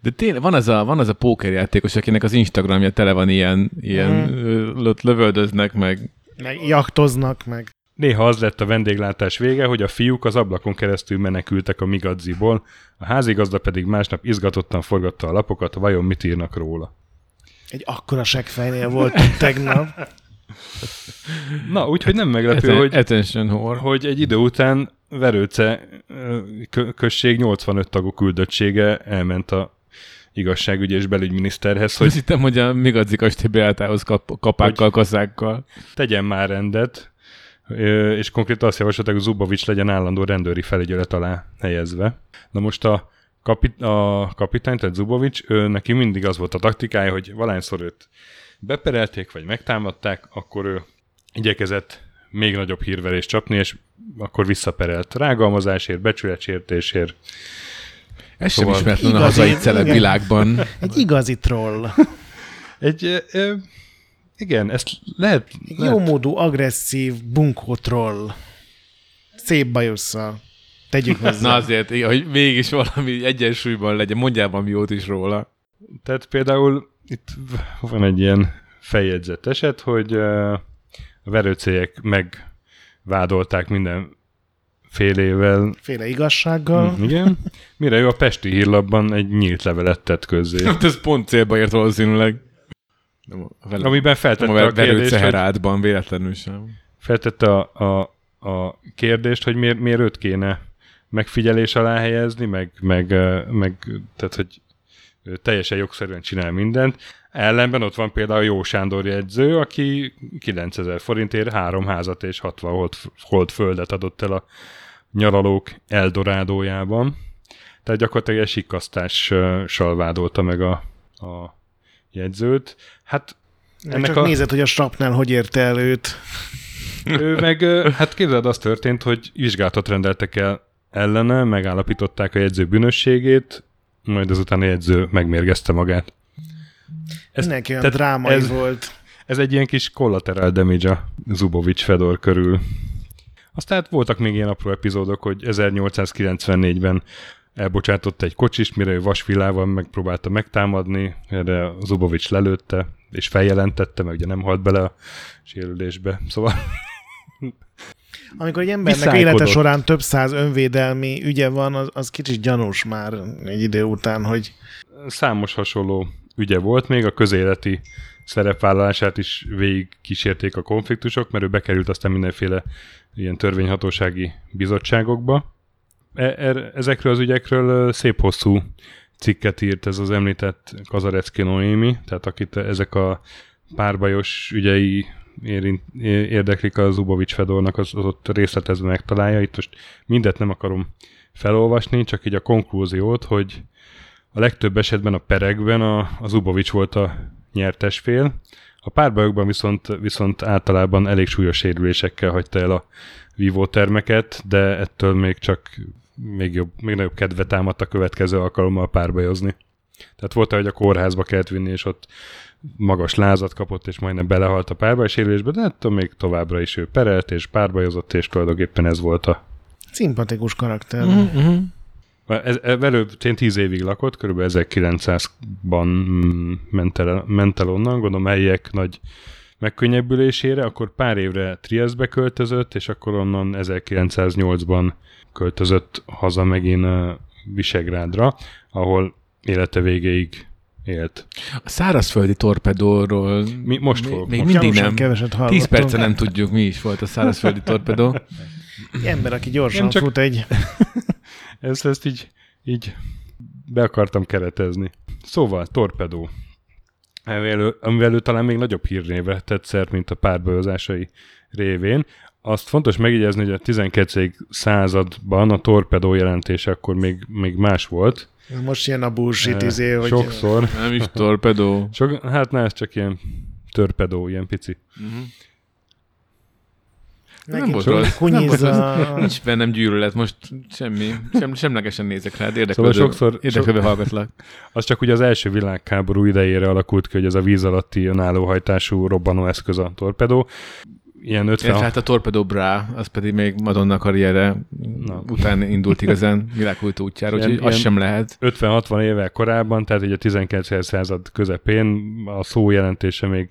De tényleg van az a, van az a pókerjátékos, akinek az Instagramja tele van ilyen, ilyen mm. lövöldöznek meg. Meg jachtoznak, meg Néha az lett a vendéglátás vége, hogy a fiúk az ablakon keresztül menekültek a Migadziból, a házigazda pedig másnap izgatottan forgatta a lapokat, vajon mit írnak róla. egy akkora seggfejnél voltunk <laughs> tegnap. Na, úgyhogy nem meglepő, Atten- hogy, hogy egy idő után Verőce község 85 tagú küldöttsége elment a igazságügyi és belügyminiszterhez, Hogy... Azt hittem, hogy a Migadzi kastély beálltához kap, kapákkal, kaszákkal. tegyen már rendet, és konkrétan azt javasolták, hogy Zubovics legyen állandó rendőri felügyelet alá helyezve. Na most a, kapit- a kapitány, tehát Zubovics, ő, neki mindig az volt a taktikája, hogy valányszor őt beperelték, vagy megtámadták, akkor ő igyekezett még nagyobb hírverést csapni, és akkor visszaperelt rágalmazásért, becsületsértésért. Ez Szóval- sem ismeretlen a hazai celeb világban. Egy igazi troll. Egy, ö, ö, igen, ezt lehet, Egy lehet jómódú, agresszív, bunkó troll. Szép bajusszal. Tegyük hozzá. Na azért, hogy mégis valami egyensúlyban legyen, mondjál valami jót is róla. Tehát például itt van egy ilyen feljegyzett eset, hogy a verőcélyek megvádolták minden félével, Féle igazsággal. mm, igen, mire ő a Pesti hírlapban egy nyílt levelet tett közzé, Hát ez pont célba ért valószínűleg. Nem a, vele, amiben nem feltette a a kérdést, hogy, véletlenül sem. feltette a, a, a kérdést, hogy miért, miért őt kéne megfigyelés alá helyezni, meg, meg, meg tehát, hogy teljesen jogszerűen csinál mindent. Ellenben ott van például Jó Sándor jegyző, aki 9000 forintért három házat és 60 hold, hold földet adott el a nyaralók Eldorádójában. Tehát gyakorlatilag egy sikasztással vádolta meg a, a jegyzőt. Hát ennek csak a... nézed, hogy a Strapnál hogy érte el őt. Ő meg, hát képzeld, az történt, hogy vizsgálatot rendeltek el ellene, megállapították a jegyző bűnösségét, majd azután a jegyző megmérgezte magát. Ez, Mindenki olyan drámai ez, volt. Ez egy ilyen kis collateral damage a Zubovic Fedor körül. Aztán voltak még ilyen apró epizódok, hogy 1894-ben elbocsátott egy kocsist, mire ő vasvilával megpróbálta megtámadni, erre Zubovic lelőtte, és feljelentette, mert ugye nem halt bele a sérülésbe. Szóval... Amikor egy embernek élete során több száz önvédelmi ügye van, az, az kicsit gyanús már egy idő után, hogy... Számos hasonló ügye volt még, a közéleti szerepvállalását is végig kísérték a konfliktusok, mert ő bekerült aztán mindenféle ilyen törvényhatósági bizottságokba. E- er, ezekről az ügyekről szép hosszú cikket írt ez az említett Kazarecki Noémi, tehát akit ezek a párbajos ügyei érint, érdeklik az Zubovics Fedornak, az, az ott részletezve megtalálja. Itt most mindet nem akarom felolvasni, csak így a konklúziót, hogy a legtöbb esetben a perekben a, a Zubovics volt a nyertes fél, a párbajokban viszont, viszont általában elég súlyos sérülésekkel hagyta el a vívótermeket, de ettől még csak még, jobb, még nagyobb kedve támadt a következő alkalommal párbajozni. Tehát volt, hogy a kórházba kellett vinni, és ott magas lázat kapott, és majdnem belehalt a párbajsérülésbe, de ettől még továbbra is ő perelt, és párbajozott, és tulajdonképpen ez volt a... Szimpatikus karakter. Uh-huh. Ez, velő én tíz évig lakott, kb. 1900-ban mm, ment el, ment el onnan, gondolom helyek nagy megkönnyebbülésére, akkor pár évre Trieste-be költözött, és akkor onnan 1908-ban költözött haza megint Visegrádra, ahol élete végéig élt. A szárazföldi torpedóról mi most fogok. Még mindig nem. Keveset 10 perce nem tudjuk, mi is volt a szárazföldi torpedó. Egy ember, aki gyorsan csak... fut egy... <laughs> ezt, ezt így, így be akartam keretezni. Szóval, torpedó. Amivel, amivel ő talán még nagyobb hírnévre tett szert, mint a párbajozásai révén. Azt fontos megjegyezni, hogy a 12. században a torpedó jelentése akkor még, még más volt. Most ilyen a bullshit izé, hogy... Sokszor. Nem is torpedó. Sok, hát ne, ez csak ilyen törpedó, ilyen pici. Uh-huh. Nem volt rossz. Nincs bennem gyűlölet, most semmi, sem, semlegesen nézek rád, érdeklődő, szóval sokszor, érdeklődő so, hallgatlak. <laughs> Az csak ugye az első világháború idejére alakult ki, hogy ez a víz alatti önállóhajtású robbanó eszköz a torpedó. Ilyen 50... És hát a Torpedo Bra, az pedig még Madonna karriere Na. után indult igazán világkult útjára, úgyhogy az sem lehet. 50-60 évvel korábban, tehát ugye a 19. század közepén a szó jelentése még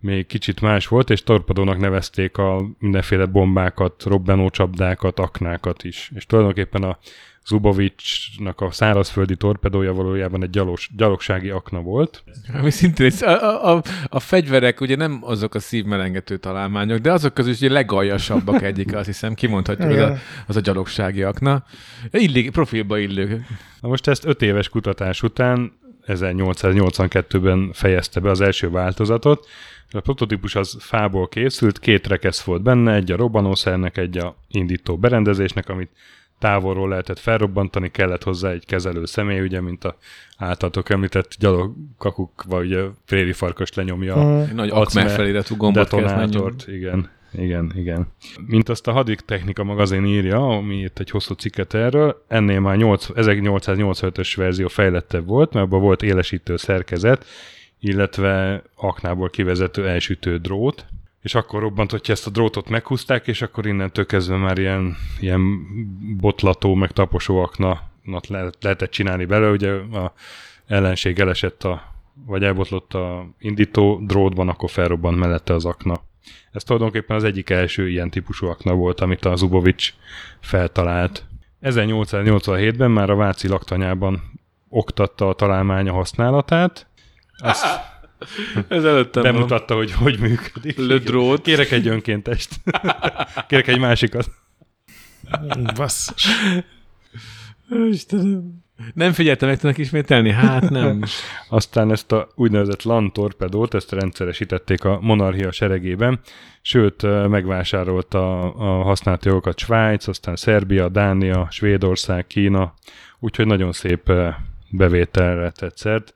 még kicsit más volt, és torpedónak nevezték a mindenféle bombákat, robbanó csapdákat, aknákat is. És tulajdonképpen a Zubovicsnak a szárazföldi torpedója valójában egy gyalog, gyalogsági akna volt. Ami szintén a, a, a fegyverek ugye nem azok a szívmelengető találmányok, de azok közül ugye legaljasabbak egyik, azt hiszem, kimondhatjuk, az a, az a gyalogsági akna. Illik, profilba illő. Na most ezt öt éves kutatás után 1882-ben fejezte be az első változatot, a prototípus az fából készült, két rekesz volt benne, egy a robbanószernek, egy a indító berendezésnek, amit távolról lehetett felrobbantani, kellett hozzá egy kezelő személy, ugye, mint a általatok említett gyalogkakuk, vagy a préri farkas lenyomja mm. a nagy akmer feliratú gombot detonátort, igen, igen, igen. Mint azt a Hadik Technika magazin írja, ami itt egy hosszú cikket erről, ennél már 8, 1885-ös verzió fejlettebb volt, mert abban volt élesítő szerkezet, illetve aknából kivezető elsütő drót, és akkor robbant, hogyha ezt a drótot meghúzták, és akkor innentől kezdve már ilyen, ilyen botlató, meg taposó akna lehetett csinálni belőle, ugye a ellenség elesett a, vagy elbotlott a indító drótban, akkor felrobbant mellette az akna. Ez tulajdonképpen az egyik első ilyen típusú akna volt, amit a Zubovics feltalált. 1887-ben már a Váci laktanyában oktatta a találmánya használatát, azt ez előttem bemutatta, van. hogy hogy működik. Lödrót. Kérek egy önkéntest. Kérek egy másikat. Basszus. Istenem. Nem figyeltem meg tudnak ismételni? Hát nem. Aztán ezt a úgynevezett LAN torpedót, ezt rendszeresítették a monarchia seregében, sőt megvásárolta a használt jogokat Svájc, aztán Szerbia, Dánia, Svédország, Kína, úgyhogy nagyon szép bevételre tetszett,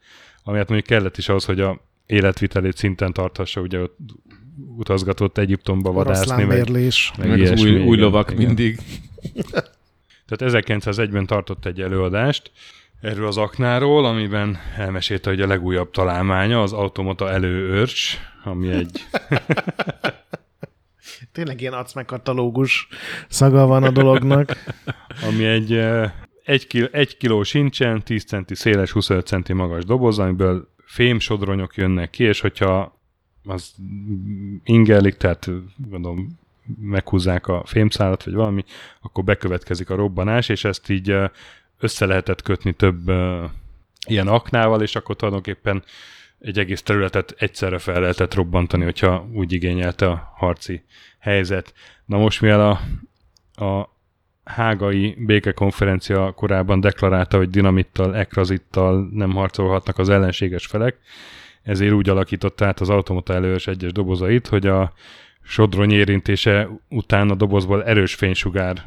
ami hát mondjuk kellett is ahhoz, hogy a életvitelét szinten tarthassa, ugye ott utazgatott Egyiptomba vadászni, meg, meg, meg, az új, új lovak igen. mindig. <laughs> Tehát 1901-ben tartott egy előadást erről az aknáról, amiben elmesélte, hogy a legújabb találmánya az automata előőrcs, ami egy... <laughs> Tényleg ilyen katalógus szaga van a dolognak. <laughs> ami egy eh, egy, kil, egy kiló sincsen, 10 centi széles, 25 centi magas doboz, amiből fémsodronyok jönnek ki, és hogyha az ingelik, tehát gondolom meghúzzák a fémszálat, vagy valami, akkor bekövetkezik a robbanás, és ezt így össze lehetett kötni több ilyen aknával, és akkor tulajdonképpen egy egész területet egyszerre fel lehetett robbantani, hogyha úgy igényelte a harci helyzet. Na most mivel a, a hágai békekonferencia korábban deklarálta, hogy dinamittal, ekrazittal nem harcolhatnak az ellenséges felek, ezért úgy alakította át az automata elős egyes dobozait, hogy a sodrony érintése után a dobozból erős fénysugár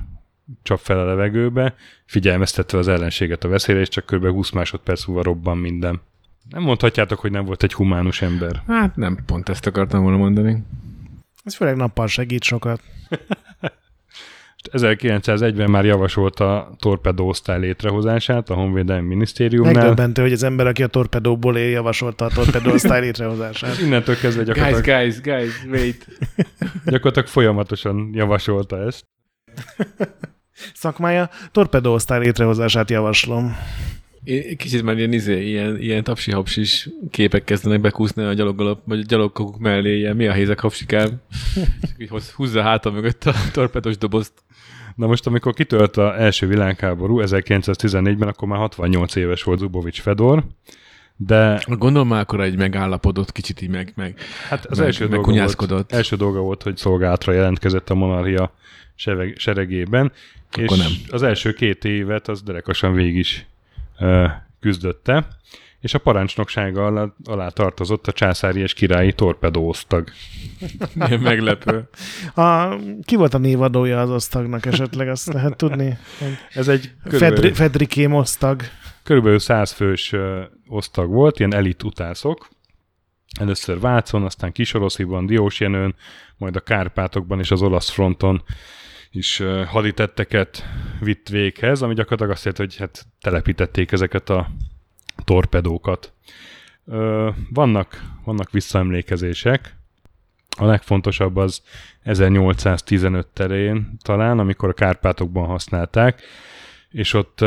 csap fel a levegőbe, figyelmeztetve az ellenséget a veszélyre, és csak kb. 20 másodperc múlva robban minden. Nem mondhatjátok, hogy nem volt egy humánus ember. Hát nem, pont ezt akartam volna mondani. Ez főleg nappal segít sokat. <laughs> 1901-ben már javasolta a torpedó osztály létrehozását a Honvédelmi Minisztériumnál. Megdöbbentő, hogy az ember, aki a torpedóból él, javasolta a torpedó osztály <laughs> létrehozását. Innentől kezdve gyakorlatilag... Guys, guys, guys, wait. <laughs> gyakorlatilag folyamatosan javasolta ezt. <laughs> Szakmája torpedó osztály létrehozását javaslom. Én kicsit már ilyen, izé, ilyen, ilyen tapsi-hapsis képek kezdenek bekúszni a gyaloggalap, vagy a gyalogkakuk mellé, ilyen mi a hézek hapsikám. így húzza háta mögött a torpedos dobozt. Na most, amikor kitölt az első világháború 1914-ben, akkor már 68 éves volt Zubovics Fedor, de... Gondolom már akkor egy megállapodott, kicsit így meg, meg, hát az meg, első, meg dolga volt, első dolga volt, hogy szolgálatra jelentkezett a monarchia seregében, akkor és nem. az első két évet az derekasan végig is uh, küzdötte, és a parancsnoksága alá, alá tartozott a császári és királyi torpedóztag. Milyen meglepő. A, ki volt a névadója az osztagnak esetleg, azt lehet tudni? Ez egy körülbelül, Fedri, Fedrikém osztag. Körülbelül száz fős uh, osztag volt, ilyen elit utászok. Először Vácon, aztán Kisorosziban, Diósjenőn, majd a Kárpátokban és az olasz fronton is uh, haditetteket vitt véghez, ami gyakorlatilag azt jelenti, hogy hát telepítették ezeket a torpedókat. Ö, vannak, vannak visszaemlékezések. A legfontosabb az 1815 terén talán, amikor a Kárpátokban használták, és ott,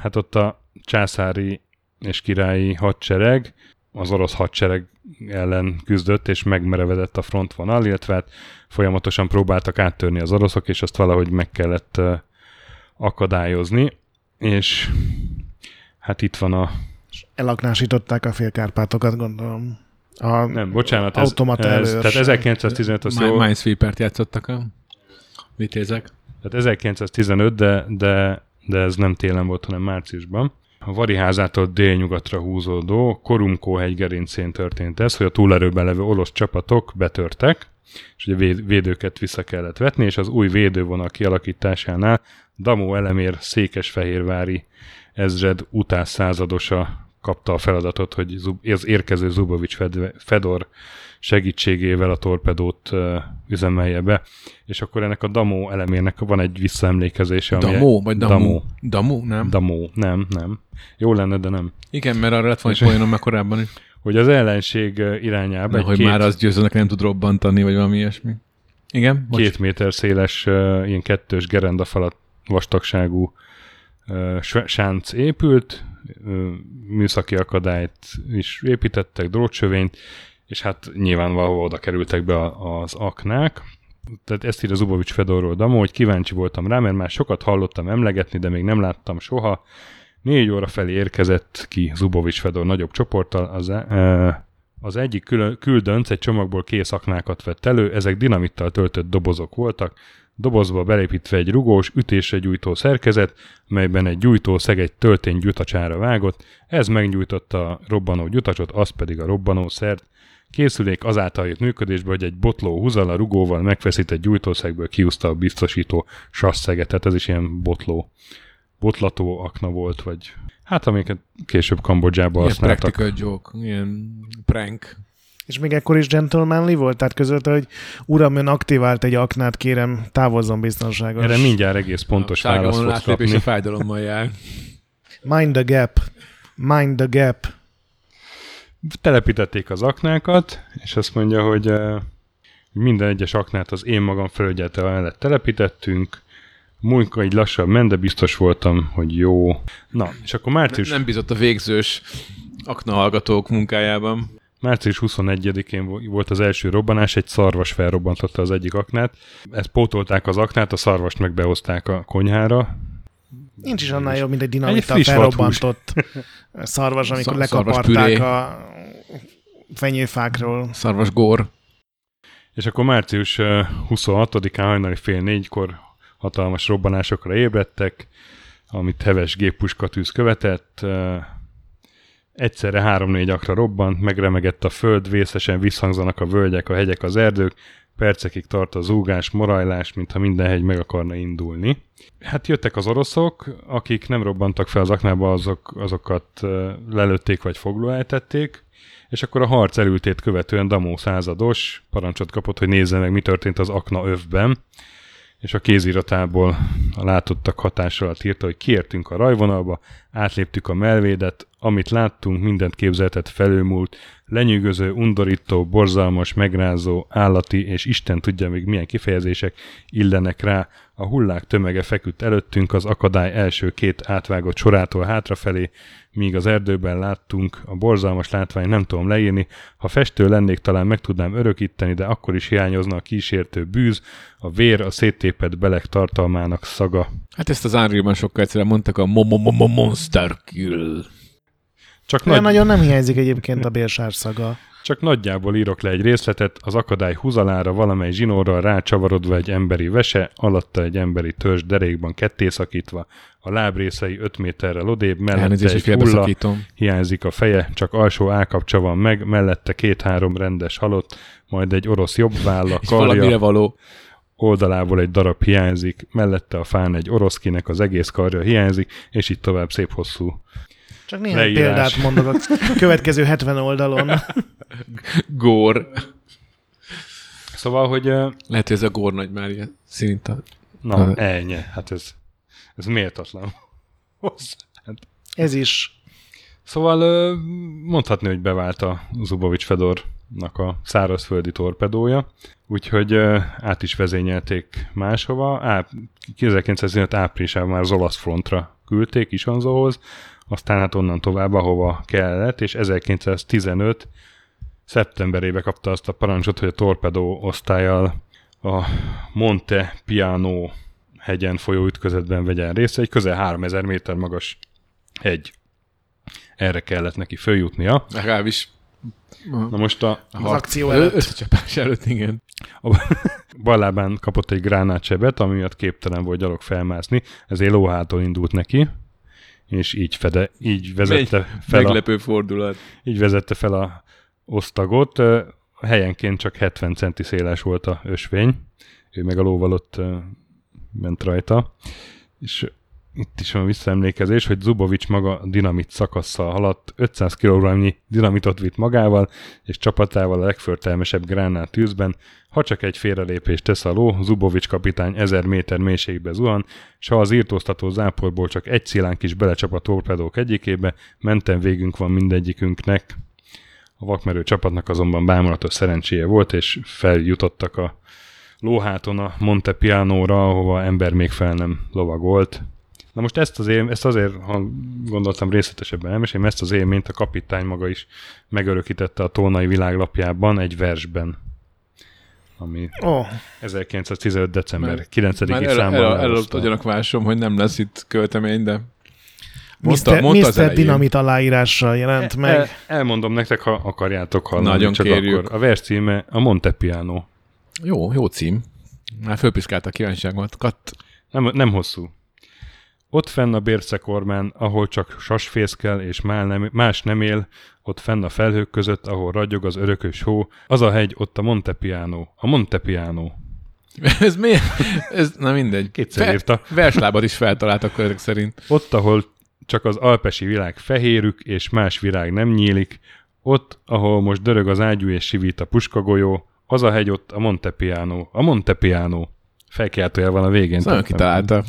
hát ott a császári és királyi hadsereg az orosz hadsereg ellen küzdött, és megmerevedett a frontvonal, illetve hát folyamatosan próbáltak áttörni az oroszok, és azt valahogy meg kellett akadályozni, és hát itt van a... Elaknásították a félkárpátokat, gondolom. A nem, bocsánat, ez, ez, tehát 1915 az jó... Minesweeper-t játszottak a vitézek. Tehát 1915, de, de, de ez nem télen volt, hanem márciusban. A Variházától délnyugatra húzódó Korumkó hegygerincén történt ez, hogy a túlerőben levő orosz csapatok betörtek, és ugye védőket vissza kellett vetni, és az új védővonal kialakításánál Damó Elemér székesfehérvári ezred utás századosa kapta a feladatot, hogy az érkező Zubovics Fedor segítségével a torpedót üzemelje be, és akkor ennek a Damó elemének van egy visszaemlékezése. Damó? Vagy Damó? Damó, nem? Damó, nem, nem. Jó lenne, de nem. Igen, mert arra lett volna egy poénom korábban is. Hogy az ellenség irányába egy hogy két... már az győzőnek nem tud robbantani, vagy valami ilyesmi. Igen? Bocs. Két méter széles, ilyen kettős gerenda falat vastagságú sánc épült, műszaki akadályt is építettek, drótsövényt, és hát nyilván valahol oda kerültek be az aknák. Tehát ezt írja Zubovics Fedorról Damo, hogy kíváncsi voltam rá, mert már sokat hallottam emlegetni, de még nem láttam soha. Négy óra felé érkezett ki Zubovics Fedor nagyobb csoporttal, az, e, az egyik küldönc egy csomagból kész aknákat vett elő, ezek dinamittal töltött dobozok voltak, dobozba belépítve egy rugós, ütésre gyújtó szerkezet, melyben egy gyújtó szeg egy töltény gyutacsára vágott, ez meggyújtotta a robbanó gyutacsot, az pedig a robbanó szert. Készülék azáltal jött működésbe, hogy egy botló húzal a rugóval megfeszített gyújtószegből kiúzta a biztosító sasszeget, tehát ez is ilyen botló, botlató akna volt, vagy hát amiket később Kambodzsában Ilyen használtak. practical joke, ilyen prank. És még ekkor is gentlemanly volt, tehát közölte, hogy uram, ön aktivált egy aknát, kérem, távozzon biztonságos. Erre mindjárt egész pontos a választ fogsz kapni. fájdalommal jár. Mind the gap. Mind the gap. Telepítették az aknákat, és azt mondja, hogy eh, minden egyes aknát az én magam felügyelte mellett telepítettünk, munka így lassan ment, de biztos voltam, hogy jó. Na, és akkor március, Nem bizott a végzős akna hallgatók munkájában. Március 21-én vo- volt az első robbanás, egy szarvas felrobbantotta az egyik aknát. Ezt pótolták az aknát, a szarvast meg behozták a konyhára. Nincs is annál jobb, mint egy Egy dinamita friss felrobbantott szarvas, amikor lekaparták a fenyőfákról. Szarvas gór. És akkor március eh, 26-án hajnali fél négykor hatalmas robbanásokra ébredtek, amit heves géppuskatűz követett. Egyszerre három-négy akra robbant, megremegett a föld, vészesen visszhangzanak a völgyek, a hegyek, az erdők, percekig tart a zúgás, morajlás, mintha minden hegy meg akarna indulni. Hát jöttek az oroszok, akik nem robbantak fel az aknába, azok, azokat lelőtték vagy foglóeltették, és akkor a harc elültét követően Damó százados parancsot kapott, hogy nézze meg, mi történt az akna övben, és a kéziratából a látottak hatása alatt írta, hogy kiértünk a rajvonalba, átléptük a melvédet, amit láttunk, mindent képzeltet felülmúlt, lenyűgöző, undorító, borzalmas, megrázó, állati, és Isten tudja még milyen kifejezések illenek rá. A hullák tömege feküdt előttünk, az akadály első két átvágott sorától hátrafelé, míg az erdőben láttunk, a borzalmas látvány nem tudom leírni, ha festő lennék, talán meg tudnám örökíteni, de akkor is hiányozna a kísértő bűz, a vér, a széttépett beleg tartalmának szaga. Hát ezt az Unreal-ban sokkal egyszerűen mondtak a mo- mo- mo- mo- Monster Kill. Csak, nagy, nagyon nem hiányzik egyébként a bérsár szaga. csak nagyjából írok le egy részletet, az akadály húzalára valamely zsinórral rácsavarodva egy emberi vese, alatta egy emberi törzs derékban kettészakítva, a lábrészei 5 méterrel odébb, mellette Elnézést, egy hulla, hiányzik a feje, csak alsó állkapcsa van meg, mellette két-három rendes halott, majd egy orosz jobb válla, <laughs> karja, való. oldalából egy darab hiányzik, mellette a fán egy orosz, kinek az egész karja hiányzik, és így tovább szép hosszú. Csak néhány Leírás. példát mondok a következő 70 oldalon. <laughs> Gór. Szóval, hogy Lehet, hogy ez a Gór nagy már ilyen szinta. na, Ö. ennyi, hát ez, ez méltatlan. Hozzá. Ez is. Szóval mondhatni, hogy bevált a Zubovics Fedornak a szárazföldi torpedója, úgyhogy át is vezényelték máshova. Á, 1915 áprilisában már az olasz frontra küldték Isonzóhoz, aztán hát onnan tovább, ahova kellett, és 1915 szeptemberében kapta azt a parancsot, hogy a torpedó osztályjal a Monte Piano hegyen folyó ütközetben vegyen részt, egy közel 3000 méter magas hegy. Erre kellett neki följutnia. Legalábbis Na most a, Az akció előtt. Összecsapás előtt, igen. a <laughs> bal lábán kapott egy gránátsebet, ami miatt képtelen volt gyalog felmászni, ezért lóhától indult neki, és így, fede, így vezette fel a, Meglepő fordulat. így vezette fel a osztagot. Helyenként csak 70 centi széles volt a ösvény, ő meg a lóval ott ment rajta. És itt is van visszaemlékezés, hogy Zubovics maga dinamit szakasszal haladt, 500 kg dinamitot vitt magával, és csapatával a legförtelmesebb gránát tűzben. Ha csak egy félrelépést tesz a ló, Zubovics kapitány 1000 méter mélységbe zuhan, s ha az írtóztató záporból csak egy szilánk is belecsap a torpedók egyikébe, menten végünk van mindegyikünknek. A vakmerő csapatnak azonban bámulatos szerencséje volt, és feljutottak a lóháton a Monte Pianóra, ahova ember még fel nem lovagolt. Na most ezt, az él, ezt azért, gondoltam részletesebben elmesélni, ezt az élményt a kapitány maga is megörökítette a Tónai világlapjában egy versben, ami oh, 1915. december Már- 9. Már el, számban el, előtt a gyanakvásom, hogy nem lesz itt költemény, de mondta, Mr. mondta Mr. Dinamit aláírással jelent meg. El, elmondom nektek, ha akarjátok hallani. Nagyon csak kérjük. Akkor. A vers címe a Monte Piano. Jó, jó cím. Már fölpiszkálta a kívánságot. Katt. Nem, nem hosszú. Ott fenn a bércekormán, ahol csak sasfészkel és más nem él, ott fenn a felhők között, ahol ragyog az örökös hó, az a hegy, ott a Montepiano. A Montepiano. <laughs> Ez miért? Ez, na mindegy. Kétszer írta. <laughs> Verslábat is feltaláltak ezek szerint. Ott, ahol csak az alpesi világ fehérük, és más virág nem nyílik, ott, ahol most dörög az ágyú és sivít a puskagolyó, az a hegy ott a Montepiano. A Montepiano. Felkiáltójel van a végén. Nagyon kitalálta.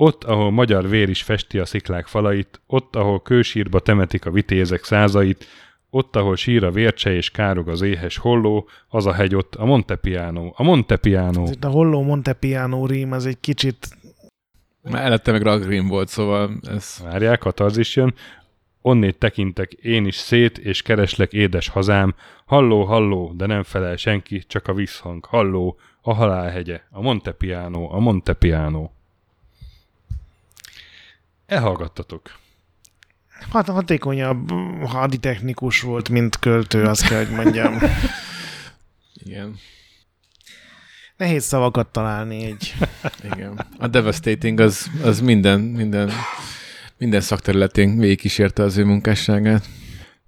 Ott, ahol magyar vér is festi a sziklák falait, ott, ahol kősírba temetik a vitézek százait, ott, ahol sír a vércse és károg az éhes holló, az a hegy ott, a Montepiano. A Montepiano. Itt a holló Montepiano rím, az egy kicsit... Már előtte meg Ragrim volt, szóval ez... Várják, is jön. Onnét tekintek én is szét, és kereslek édes hazám. Halló, halló, de nem felel senki, csak a visszhang. Halló, a halálhegye, a Montepiano, a Montepiano. Elhallgattatok. Hát hatékonyabb haditechnikus volt, mint költő, azt kell, hogy mondjam. <laughs> Igen. Nehéz szavakat találni egy. Igen. A Devastating az, az minden, minden, minden szakterületén végigkísérte az ő munkásságát.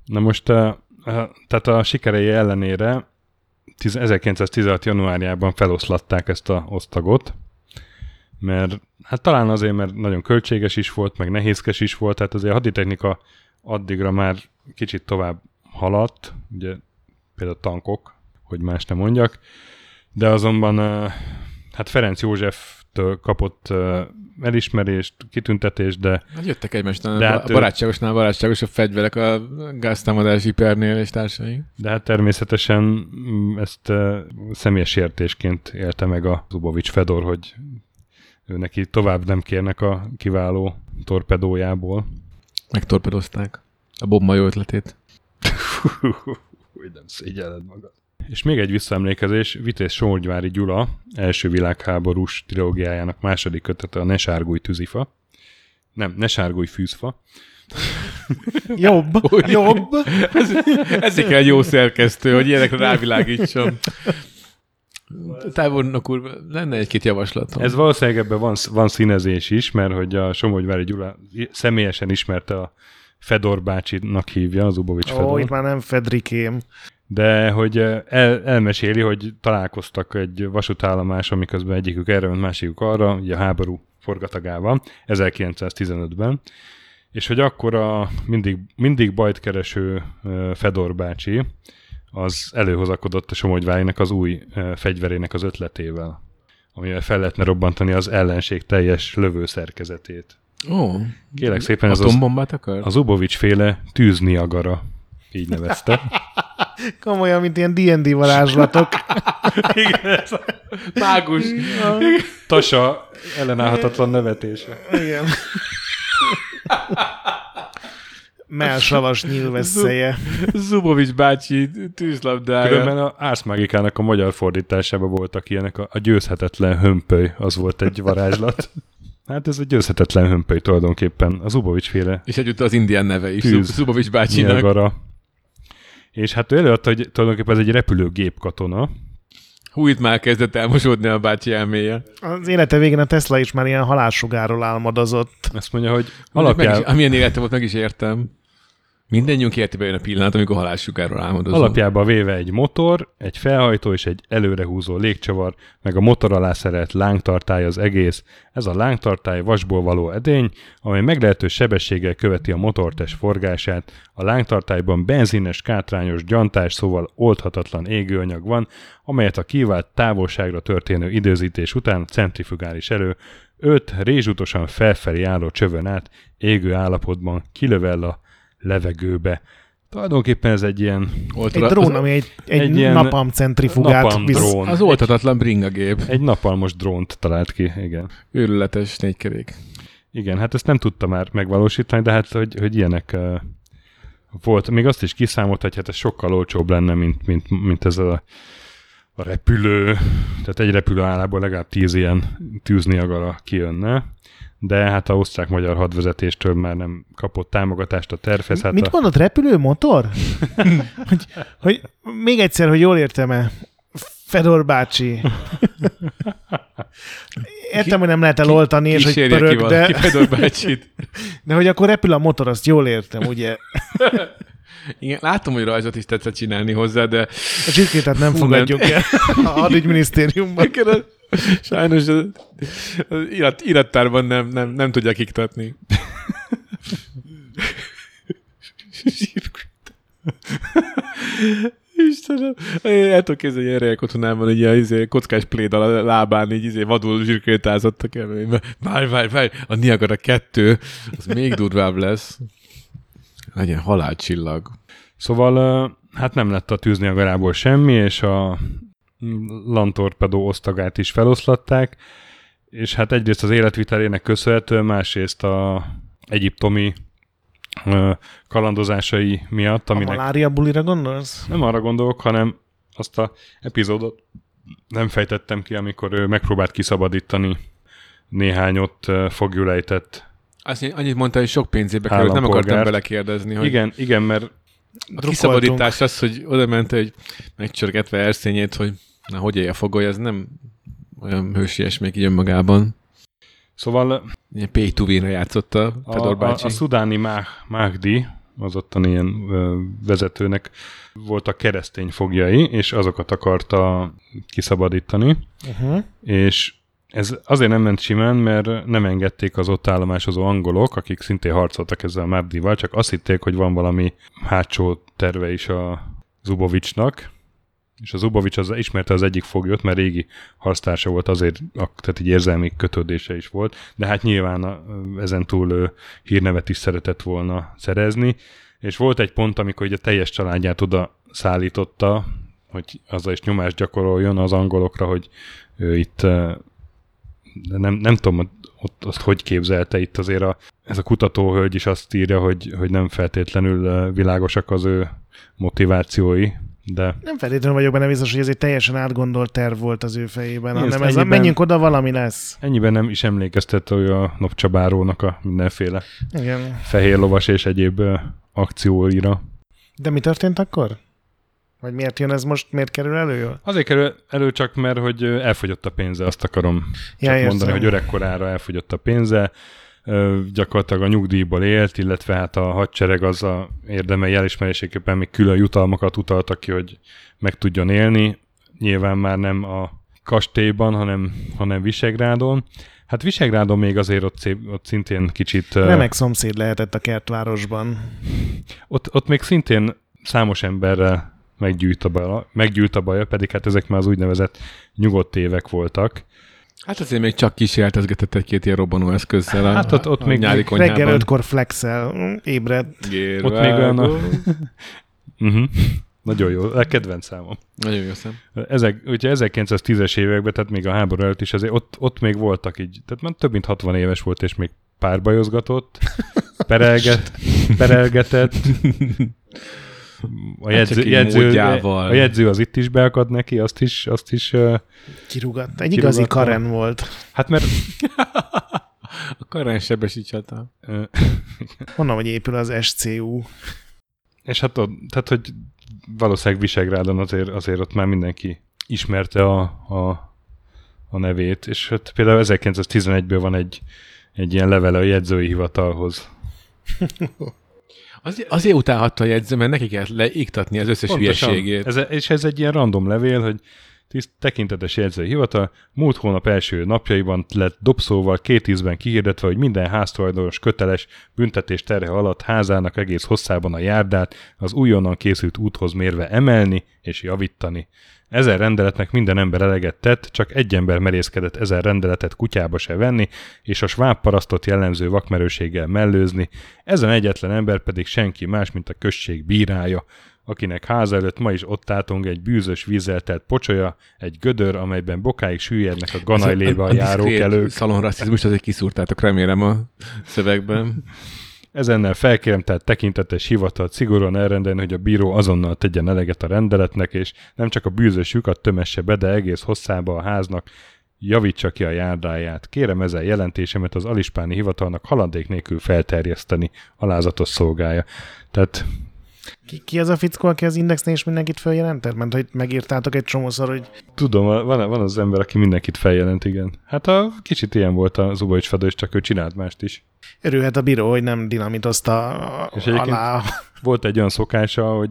Na most, a, a, tehát a sikerei ellenére 1916. januárjában feloszlatták ezt a osztagot, mert hát talán azért, mert nagyon költséges is volt, meg nehézkes is volt, tehát azért a haditechnika addigra már kicsit tovább haladt, ugye például tankok, hogy más nem mondjak, de azonban hát Ferenc Józseftől kapott elismerést, kitüntetést, de... Hát jöttek egymástán, de hát a barátságosnál barátságos a fegyverek a gáztámadási pernél és társai. De hát természetesen mm, ezt személyes értésként élte meg a Zubovics Fedor, hogy ő neki tovább nem kérnek a kiváló torpedójából. Megtorpedozták a Bob jó ötletét. Hogy nem szégyelled magad. És még egy visszaemlékezés, Vitéz Somorgyvári Gyula első világháborús trilógiájának második kötete a Ne sárgulj tűzifa. Nem, Ne sárgulj fűzfa. <laughs> Jobb, jobb. ez, ezért kell egy jó szerkesztő, hogy ilyenekre rávilágítson. Tábornok úr, lenne egy-két javaslatom. Ez valószínűleg ebben van, van színezés is, mert hogy a Somogyvári Gyula személyesen ismerte a Fedor bácsinak hívja, az Ubovics Fedor. Ó, itt már nem Fedrikém. De hogy el, elmeséli, hogy találkoztak egy vasútállomáson, miközben egyikük erre, ment másikuk arra, ugye a háború forgatagával, 1915-ben, és hogy akkor a mindig, mindig bajt kereső Fedor bácsi, az előhozakodott a Somogyvárinak az új fegyverének az ötletével, amivel fel lehetne robbantani az ellenség teljes lövőszerkezetét. Ó, Kélek szépen ez az, akar? az Ubovics féle tűzniagara, így nevezte. <laughs> Komolyan, mint ilyen D&D varázslatok. <laughs> Igen, ez a mágus. Tasa ellenállhatatlan nevetése. Igen. <laughs> Melsavas nyilvesszeje. Zubovics bácsi tűzlabdája. Különben a Árszmágikának a magyar fordításában voltak ilyenek, a, a győzhetetlen hömpöly, az volt egy varázslat. <laughs> Hát ez egy győzhetetlen hömpöly tulajdonképpen, az Zubovics féle. És egyúttal az indián neve is, Tűz, Zubovics bácsinak. Nyilgara. És hát ő előadta, hogy tulajdonképpen ez egy repülőgép katona, Hú, itt már kezdett elmosódni a bácsi elméje. Az élete végén a Tesla is már ilyen halálsugáról álmodozott. Azt mondja, hogy alapján... amilyen élete volt, meg is értem. Mindennyiunk életében jön a pillanat, amikor halálsugáról álmodozunk. Alapjában véve egy motor, egy felhajtó és egy előrehúzó légcsavar, meg a motor alá szerelt lángtartály az egész. Ez a lángtartály vasból való edény, amely meglehetős sebességgel követi a motortest forgását. A lángtartályban benzines, kátrányos, gyantás, szóval oldhatatlan égőanyag van, amelyet a kívánt távolságra történő időzítés után centrifugális erő öt rézsutosan felfelé álló csövön át égő állapotban kilövel a levegőbe. Tulajdonképpen ez egy ilyen... Oltra... Egy drón, ami egy, egy, egy ilyen napalm centrifugát napalm visz. drón. Az oltatatlan bringagép. Egy napalmos drónt talált ki, igen. Őrületes négykerék. Igen, hát ezt nem tudta már megvalósítani, de hát, hogy, hogy ilyenek uh, volt. Még azt is kiszámolt, hogy hát ez sokkal olcsóbb lenne, mint, mint, mint ez a, a repülő. Tehát egy repülő állából legalább tíz ilyen tűzniagara kijönne de hát a osztrák-magyar hadvezetéstől már nem kapott támogatást a tervhez. Hát Mit a... mondott, repülőmotor? <laughs> hogy, hogy még egyszer, hogy jól értem-e. Fedor bácsi. Értem, hogy nem lehet eloltani, és hogy pörög, ki de, Fedor bácsit. <laughs> de hogy akkor repül a motor, azt jól értem, ugye? <laughs> Igen, látom, hogy rajzot is tetszett csinálni hozzá, de A zsirkétet nem Fú, fogadjuk el <laughs> a hadügyminisztériumban. sajnos az, az irat, irattárban nem, nem, nem tudják iktatni. <laughs> Istenem, el tudok képzelni, hogy erre otthonában egy ilyen izé, kockás pléd a lábán, így izé, vadul zsirkrétázottak el. Várj, várj, várj, a Niagara 2, az még durvább lesz. Legyen halálcsillag. Szóval hát nem lett a tűzni a garából semmi, és a Lantorpedó osztagát is feloszlatták, és hát egyrészt az életvitelének köszönhetően, másrészt a egyiptomi kalandozásai miatt, A aminek malária bulira gondolsz? nem arra gondolok, hanem azt a epizódot nem fejtettem ki, amikor ő megpróbált kiszabadítani néhány ott fogjulejtett. Azt annyit mondta, hogy sok pénzébe került, nem akartam belekérdezni, hogy Igen, igen, mert a kiszabadítás az, hogy oda ment egy megcsörgetve erszényét, hogy na, hogy élje a fogoly, ez nem olyan hősies még így önmagában. szóval Ilyen pay to win-re játszott a A, Fedor a, bácsi. a szudáni Mah- Mahdi, az ottan ilyen ö, vezetőnek voltak keresztény fogjai, és azokat akarta kiszabadítani, Uh-huh. és ez azért nem ment simán, mert nem engedték az ott állomásozó angolok, akik szintén harcoltak ezzel a Mahdival, csak azt hitték, hogy van valami hátsó terve is a Zubovicsnak, és a Zubovics az ismerte az egyik foglyot, mert régi harctársa volt, azért, tehát egy érzelmi kötődése is volt, de hát nyilván a, ezen túl hírnevet is szeretett volna szerezni, és volt egy pont, amikor ugye a teljes családját oda szállította, hogy azzal is nyomást gyakoroljon az angolokra, hogy ő itt de nem, nem tudom, ott azt hogy képzelte itt azért a, ez a kutatóhölgy is azt írja, hogy, hogy nem feltétlenül világosak az ő motivációi, de Nem feltétlenül vagyok benne biztos, hogy ez egy teljesen átgondolt terv volt az ő fejében, Igen, hanem ezt ez a ennyiben- menjünk oda, valami lesz. ennyiben nem is emlékeztet hogy a Nopcsabárónak a mindenféle Igen. fehér lovas és egyéb akcióira. De mi történt akkor? Vagy miért jön ez most, miért kerül elő? Azért kerül elő csak, mert hogy elfogyott a pénze, azt akarom Ja, csak mondani, hogy öregkorára elfogyott a pénze, gyakorlatilag a nyugdíjból élt, illetve hát a hadsereg az a érdemei elismeréséképpen még külön jutalmakat utaltak ki, hogy meg tudjon élni. Nyilván már nem a kastélyban, hanem, hanem Visegrádon. Hát Visegrádon még azért ott, szép, ott szintén kicsit... Remek szomszéd lehetett a kertvárosban. ott, ott még szintén számos emberrel meggyűjt a, baja, meggyűjt a baja, pedig hát ezek már az úgynevezett nyugodt évek voltak. Hát azért még csak kísérletezgetett egy-két ilyen robbanó eszközzel a, Hát ott- ott a még nyári Reggel konyhában. ötkor flexel, mm, ébredt. Ott még olyan a- Uh-huh. <laughs> Nagyon jó, a kedvenc számom. Nagyon jó szem. Ezek, ugye 1910-es években, tehát még a háború előtt is, azért ott, ott még voltak így, tehát már több mint 60 éves volt, és még párbajozgatott, <laughs> perelget, perelgetett. <laughs> A Hát jegyző, módjával. a jegyző az itt is beakad neki, azt is, azt is uh, Kirúgatt. Egy igazi Kirúgatta. Karen volt. hát mert A Karen sebesi csata. uh, Honnan, hogy épül az SCU? És hát ott, tehát, hogy valószínűleg Visegrádon azért, azért ott már mindenki ismerte a, a, a nevét, és hát például 1911-ből van egy, egy ilyen levele a jegyzői hivatalhoz. <laughs> Azért, azért utálhatta a jegyző, mert neki kellett leiktatni az összes hülyeségét. Ez, és ez egy ilyen random levél, hogy tiszt, tekintetes jegyzői hivatal múlt hónap első napjaiban lett dobszóval két ízben kihirdetve, hogy minden háztulajdonos köteles büntetés terhe alatt házának egész hosszában a járdát az újonnan készült úthoz mérve emelni és javítani. Ezen rendeletnek minden ember eleget tett, csak egy ember merészkedett ezen rendeletet kutyába se venni, és a sváb parasztot jellemző vakmerőséggel mellőzni, ezen egyetlen ember pedig senki más, mint a község bírája, akinek háza előtt ma is ott átong egy bűzös vízzel telt pocsolya, egy gödör, amelyben bokáig süllyednek a ganajlébe a járók diszkrét elők. Szalonrasszizmust azért kiszúrtátok, remélem a szövegben. Ezennel felkérem tehát tekintetes hivatalt szigorúan elrendelni, hogy a bíró azonnal tegyen eleget a rendeletnek, és nem csak a bűzös lyukat tömesse be, de egész hosszába a háznak javítsa ki a járdáját. Kérem ezen jelentésemet az alispáni hivatalnak haladék nélkül felterjeszteni, alázatos szolgája. Tehát Ki, ki az a fickó, aki az Indexnél is mindenkit feljelentett? Mert hogy megírtátok egy csomószor, hogy Tudom, van, van az ember, aki mindenkit feljelent, igen. Hát a kicsit ilyen volt a Zubovics Fedor, és csak ő csinált mást is. örülhet a bíró, hogy nem dinamitozta És alá. Volt egy olyan szokása, hogy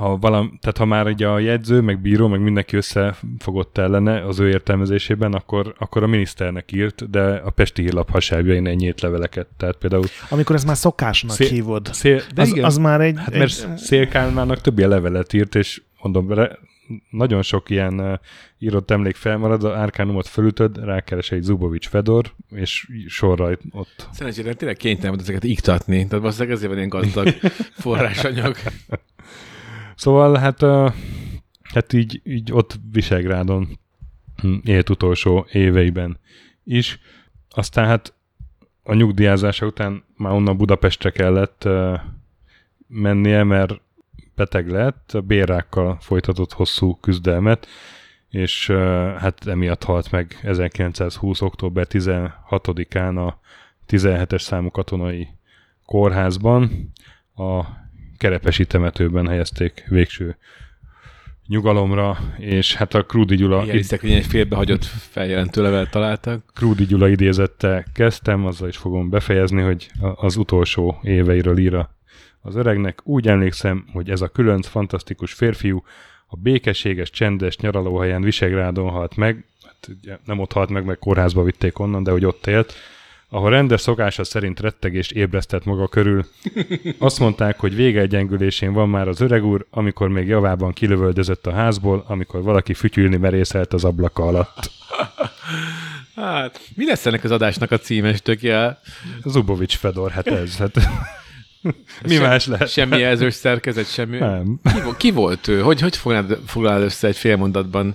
ha, valam, tehát ha már ugye a jegyző, meg bíró, meg mindenki összefogott ellene az ő értelmezésében, akkor, akkor a miniszternek írt, de a Pesti hírlap hasábjain ennyit leveleket. Tehát például Amikor ezt már szokásnak Szé- hívod. szél, de Az, igen, az már egy... hát egy mert Szél Kálmának több ilyen levelet írt, és mondom, re, nagyon sok ilyen uh, írott emlék felmarad, a árkánumot fölütöd, rákeres egy Zubovics Fedor, és sorra ott Szerencsére tényleg kénytelen volt ezeket iktatni, tehát valószínűleg ezért van ilyen gazdag <laughs> forrásanyag. Szóval hát, hát így, így ott Visegrádon hm, élt utolsó éveiben is. Aztán hát a nyugdíjázása után már onnan Budapestre kellett mennie, mert beteg lett, a bérrákkal folytatott hosszú küzdelmet, és hát emiatt halt meg 1920. október 16-án a 17-es számú katonai kórházban. A kerepesi temetőben helyezték végső nyugalomra, és hát a Krúdi Gyula, Ilyen szekrényen egy félbehagyott feljelentő levelet találtak. Krúdi Gyula idézettel kezdtem, azzal is fogom befejezni, hogy az utolsó éveiről ír az öregnek. Úgy emlékszem, hogy ez a különc, fantasztikus férfiú a békességes, csendes nyaralóhelyen Visegrádon halt meg, hát ugye nem ott halt meg, meg kórházba vitték onnan, de hogy ott élt, ahol rendes szokása szerint rettegést ébresztett maga körül. Azt mondták, hogy vége gyengülésén van már az öreg úr, amikor még javában kilövöldözött a házból, amikor valaki fütyülni merészelt az ablaka alatt. Hát, mi lesz ennek az adásnak a címes tökje? Zubovics Fedor, hát ez, hát <laughs> mi Sem- más lehet? Semmi jelzős szerkezet, semmi. Nem. Ki, ki volt ő? Hogy, hogy fognád, foglalod össze egy fél mondatban?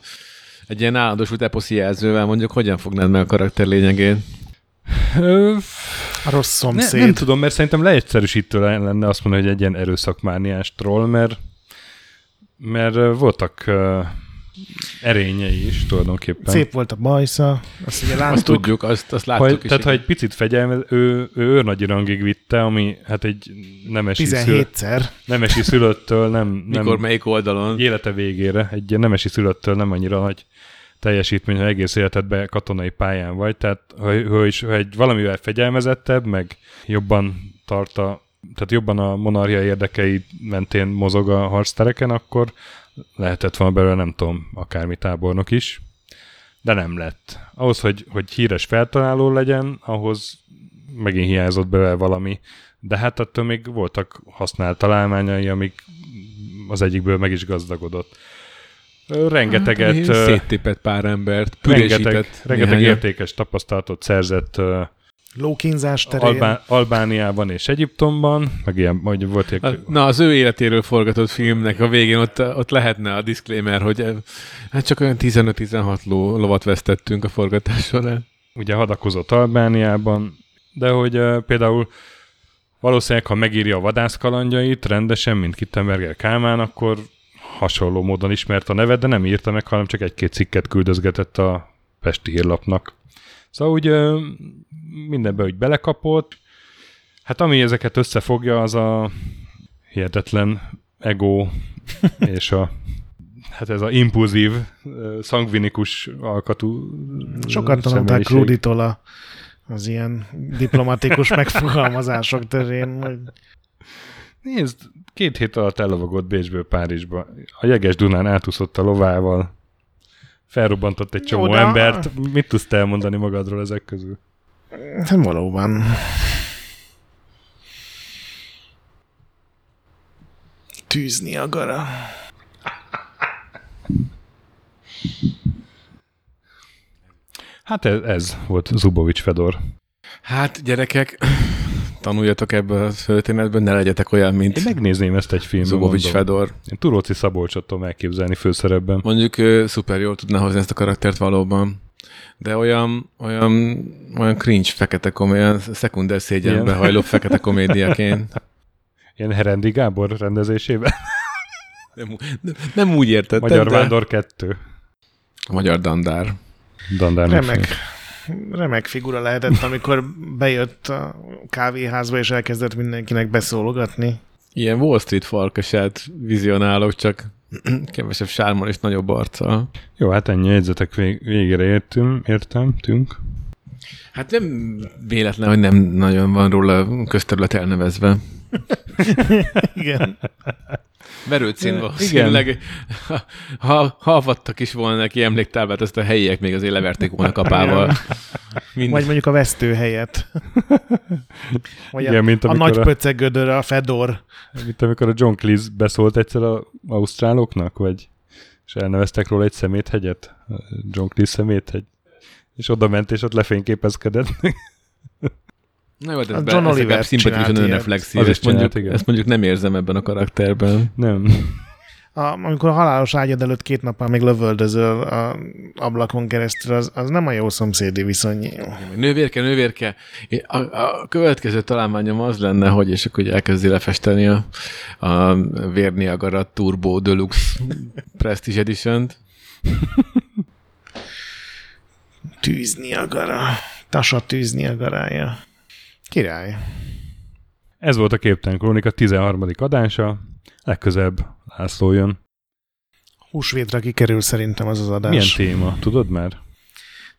Egy ilyen állandósult eposzi jelzővel mondjuk, hogyan fognád meg a karakter lényegét? A rossz ne, szomszéd. nem tudom, mert szerintem leegyszerűsítő lenne azt mondani, hogy egy ilyen erőszakmániás troll, mert, mert voltak uh, erényei is tulajdonképpen. Szép volt a bajsza, azt ugye Azt láttuk. tudjuk, azt, azt láttuk Ha, is. tehát ha egy picit fegyelmez, ő, ő őrnagyi rangig vitte, ami hát egy nemesi, szül, 17-szer. nemesi szülöttől nem, nem Mikor melyik oldalon? élete végére, egy nemesi szülöttől nem annyira nagy teljesítmény, ha egész életedben katonai pályán vagy, tehát ha, ha, is, ha egy valamivel fegyelmezettebb, meg jobban tart a, tehát jobban a monarchia érdekei mentén mozog a harctereken, akkor lehetett volna belőle, nem tudom, akármi tábornok is, de nem lett. Ahhoz, hogy, hogy híres feltaláló legyen, ahhoz megint hiányzott belőle valami, de hát attól még voltak használt találmányai, amik az egyikből meg is gazdagodott. Rengeteget, Hát, Széttépett pár embert, rengeteg, pürésített. rengeteg értékes tapasztalatot szerzett Lókínzás terén. Albá- Albániában és Egyiptomban, meg ilyen, majd volt egy, A- Na, az ő életéről forgatott filmnek a végén ott, ott lehetne a disclaimer, hogy hát csak olyan 15-16 ló, lovat vesztettünk a forgatás során. ugye hadakozott Albániában, de hogy uh, például valószínűleg, ha megírja a vadászkalandjait rendesen, mint Kittenberger Kálmán, akkor hasonló módon ismert a neve, de nem írta meg, hanem csak egy-két cikket küldözgetett a Pesti hírlapnak. Szóval úgy mindenbe úgy belekapott. Hát ami ezeket összefogja, az a hihetetlen ego <laughs> és a hát ez a impulzív, szangvinikus alkatú Sokat tanulták. Kruditól a, az ilyen diplomatikus <laughs> megfogalmazások terén, hogy Nézd, két hét alatt ellovagott Bécsből Párizsba. A jeges Dunán átúszott a lovával. Felrobbantott egy csomó de- embert. Mit tudsz te elmondani magadról ezek közül? hát valóban. Tűzni agara. Hát ez, ez volt Zubovics Fedor. Hát, gyerekek, tanuljatok ebből a történetből, ne legyetek olyan, mint Én megnézném ezt egy filmben. Zubovics. Fedor. Én Turóci Szabolcsot tudom elképzelni főszerepben. Mondjuk szuper jól tudná hozni ezt a karaktert valóban. De olyan, olyan, olyan cringe fekete komédia, olyan szekunder szégyenbe hajló fekete komédiaként. <laughs> Ilyen Herendi Gábor rendezésében. Nem, nem, nem úgy értettem, Magyar de... Vándor 2. A Magyar Dandár. Dandár Remek, remek figura lehetett, amikor bejött a kávéházba, és elkezdett mindenkinek beszólogatni. Ilyen Wall Street farkasát vizionálok, csak kevesebb sármon és nagyobb arccal. Jó, hát ennyi jegyzetek vég- végére értünk, értem, tünk. Hát nem véletlen, hogy nem nagyon van róla közterület elnevezve. <laughs> Igen. Verőcén Igen. valószínűleg, <laughs> ha, ha hallvattak is volna neki emléktáblát, azt a helyiek még azért leverték volna kapával. Mind, Vagy mondjuk a vesztő helyet. <laughs> Vagy Igen, a, mint a nagy a- pöcegödör, a Fedor. Mint amikor a John Cleese beszólt egyszer a ausztráloknak, vagy és elneveztek róla egy szeméthegyet, John Cleese szeméthegy. És oda ment, és ott lefényképezkedett. Na jó, de A ez, John Oliver szimpatikusan önreflexív. Ezt mondjuk, igen. ezt mondjuk nem érzem ebben a karakterben. Nem. A, amikor a halálos ágyad előtt két nappal még lövöldözöl a ablakon keresztül, az, az nem a jó szomszédi viszony. Nővérke, nővérke. A, a következő találmányom az lenne, hogy és akkor elkezdi lefesteni a, a Vérniagara Turbo Deluxe <laughs> Prestige Edition-t. Tűzni agara. Tasa tűzni agarája. Király. Ez volt a Képtelen Krónika 13. adása. Legközelebb László jön. Húsvétra kikerül szerintem az az adás. Milyen téma? Tudod már?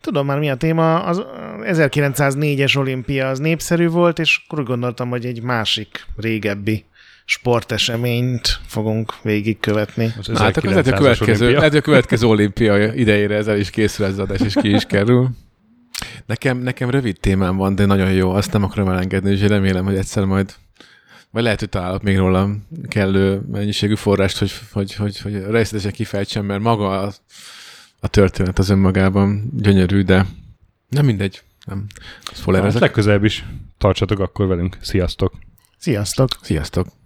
Tudom már mi a téma. Az 1904-es olimpia az népszerű volt, és akkor úgy gondoltam, hogy egy másik, régebbi sporteseményt fogunk végigkövetni. Hát akkor lehet, a 1900-as következő, olimpia. lehet, a következő olimpia idejére ez el is készül ez az adás, és ki is kerül. <laughs> Nekem, nekem rövid témám van, de nagyon jó, azt nem akarom elengedni, és remélem, hogy egyszer majd vagy lehet, hogy találok még róla kellő mennyiségű forrást, hogy, hogy, hogy, hogy részletesen kifejtsem, mert maga a, a történet az önmagában gyönyörű, de nem mindegy. Nem. Spoiler Hát legközelebb is tartsatok akkor velünk. Sziasztok! Sziasztok! Sziasztok!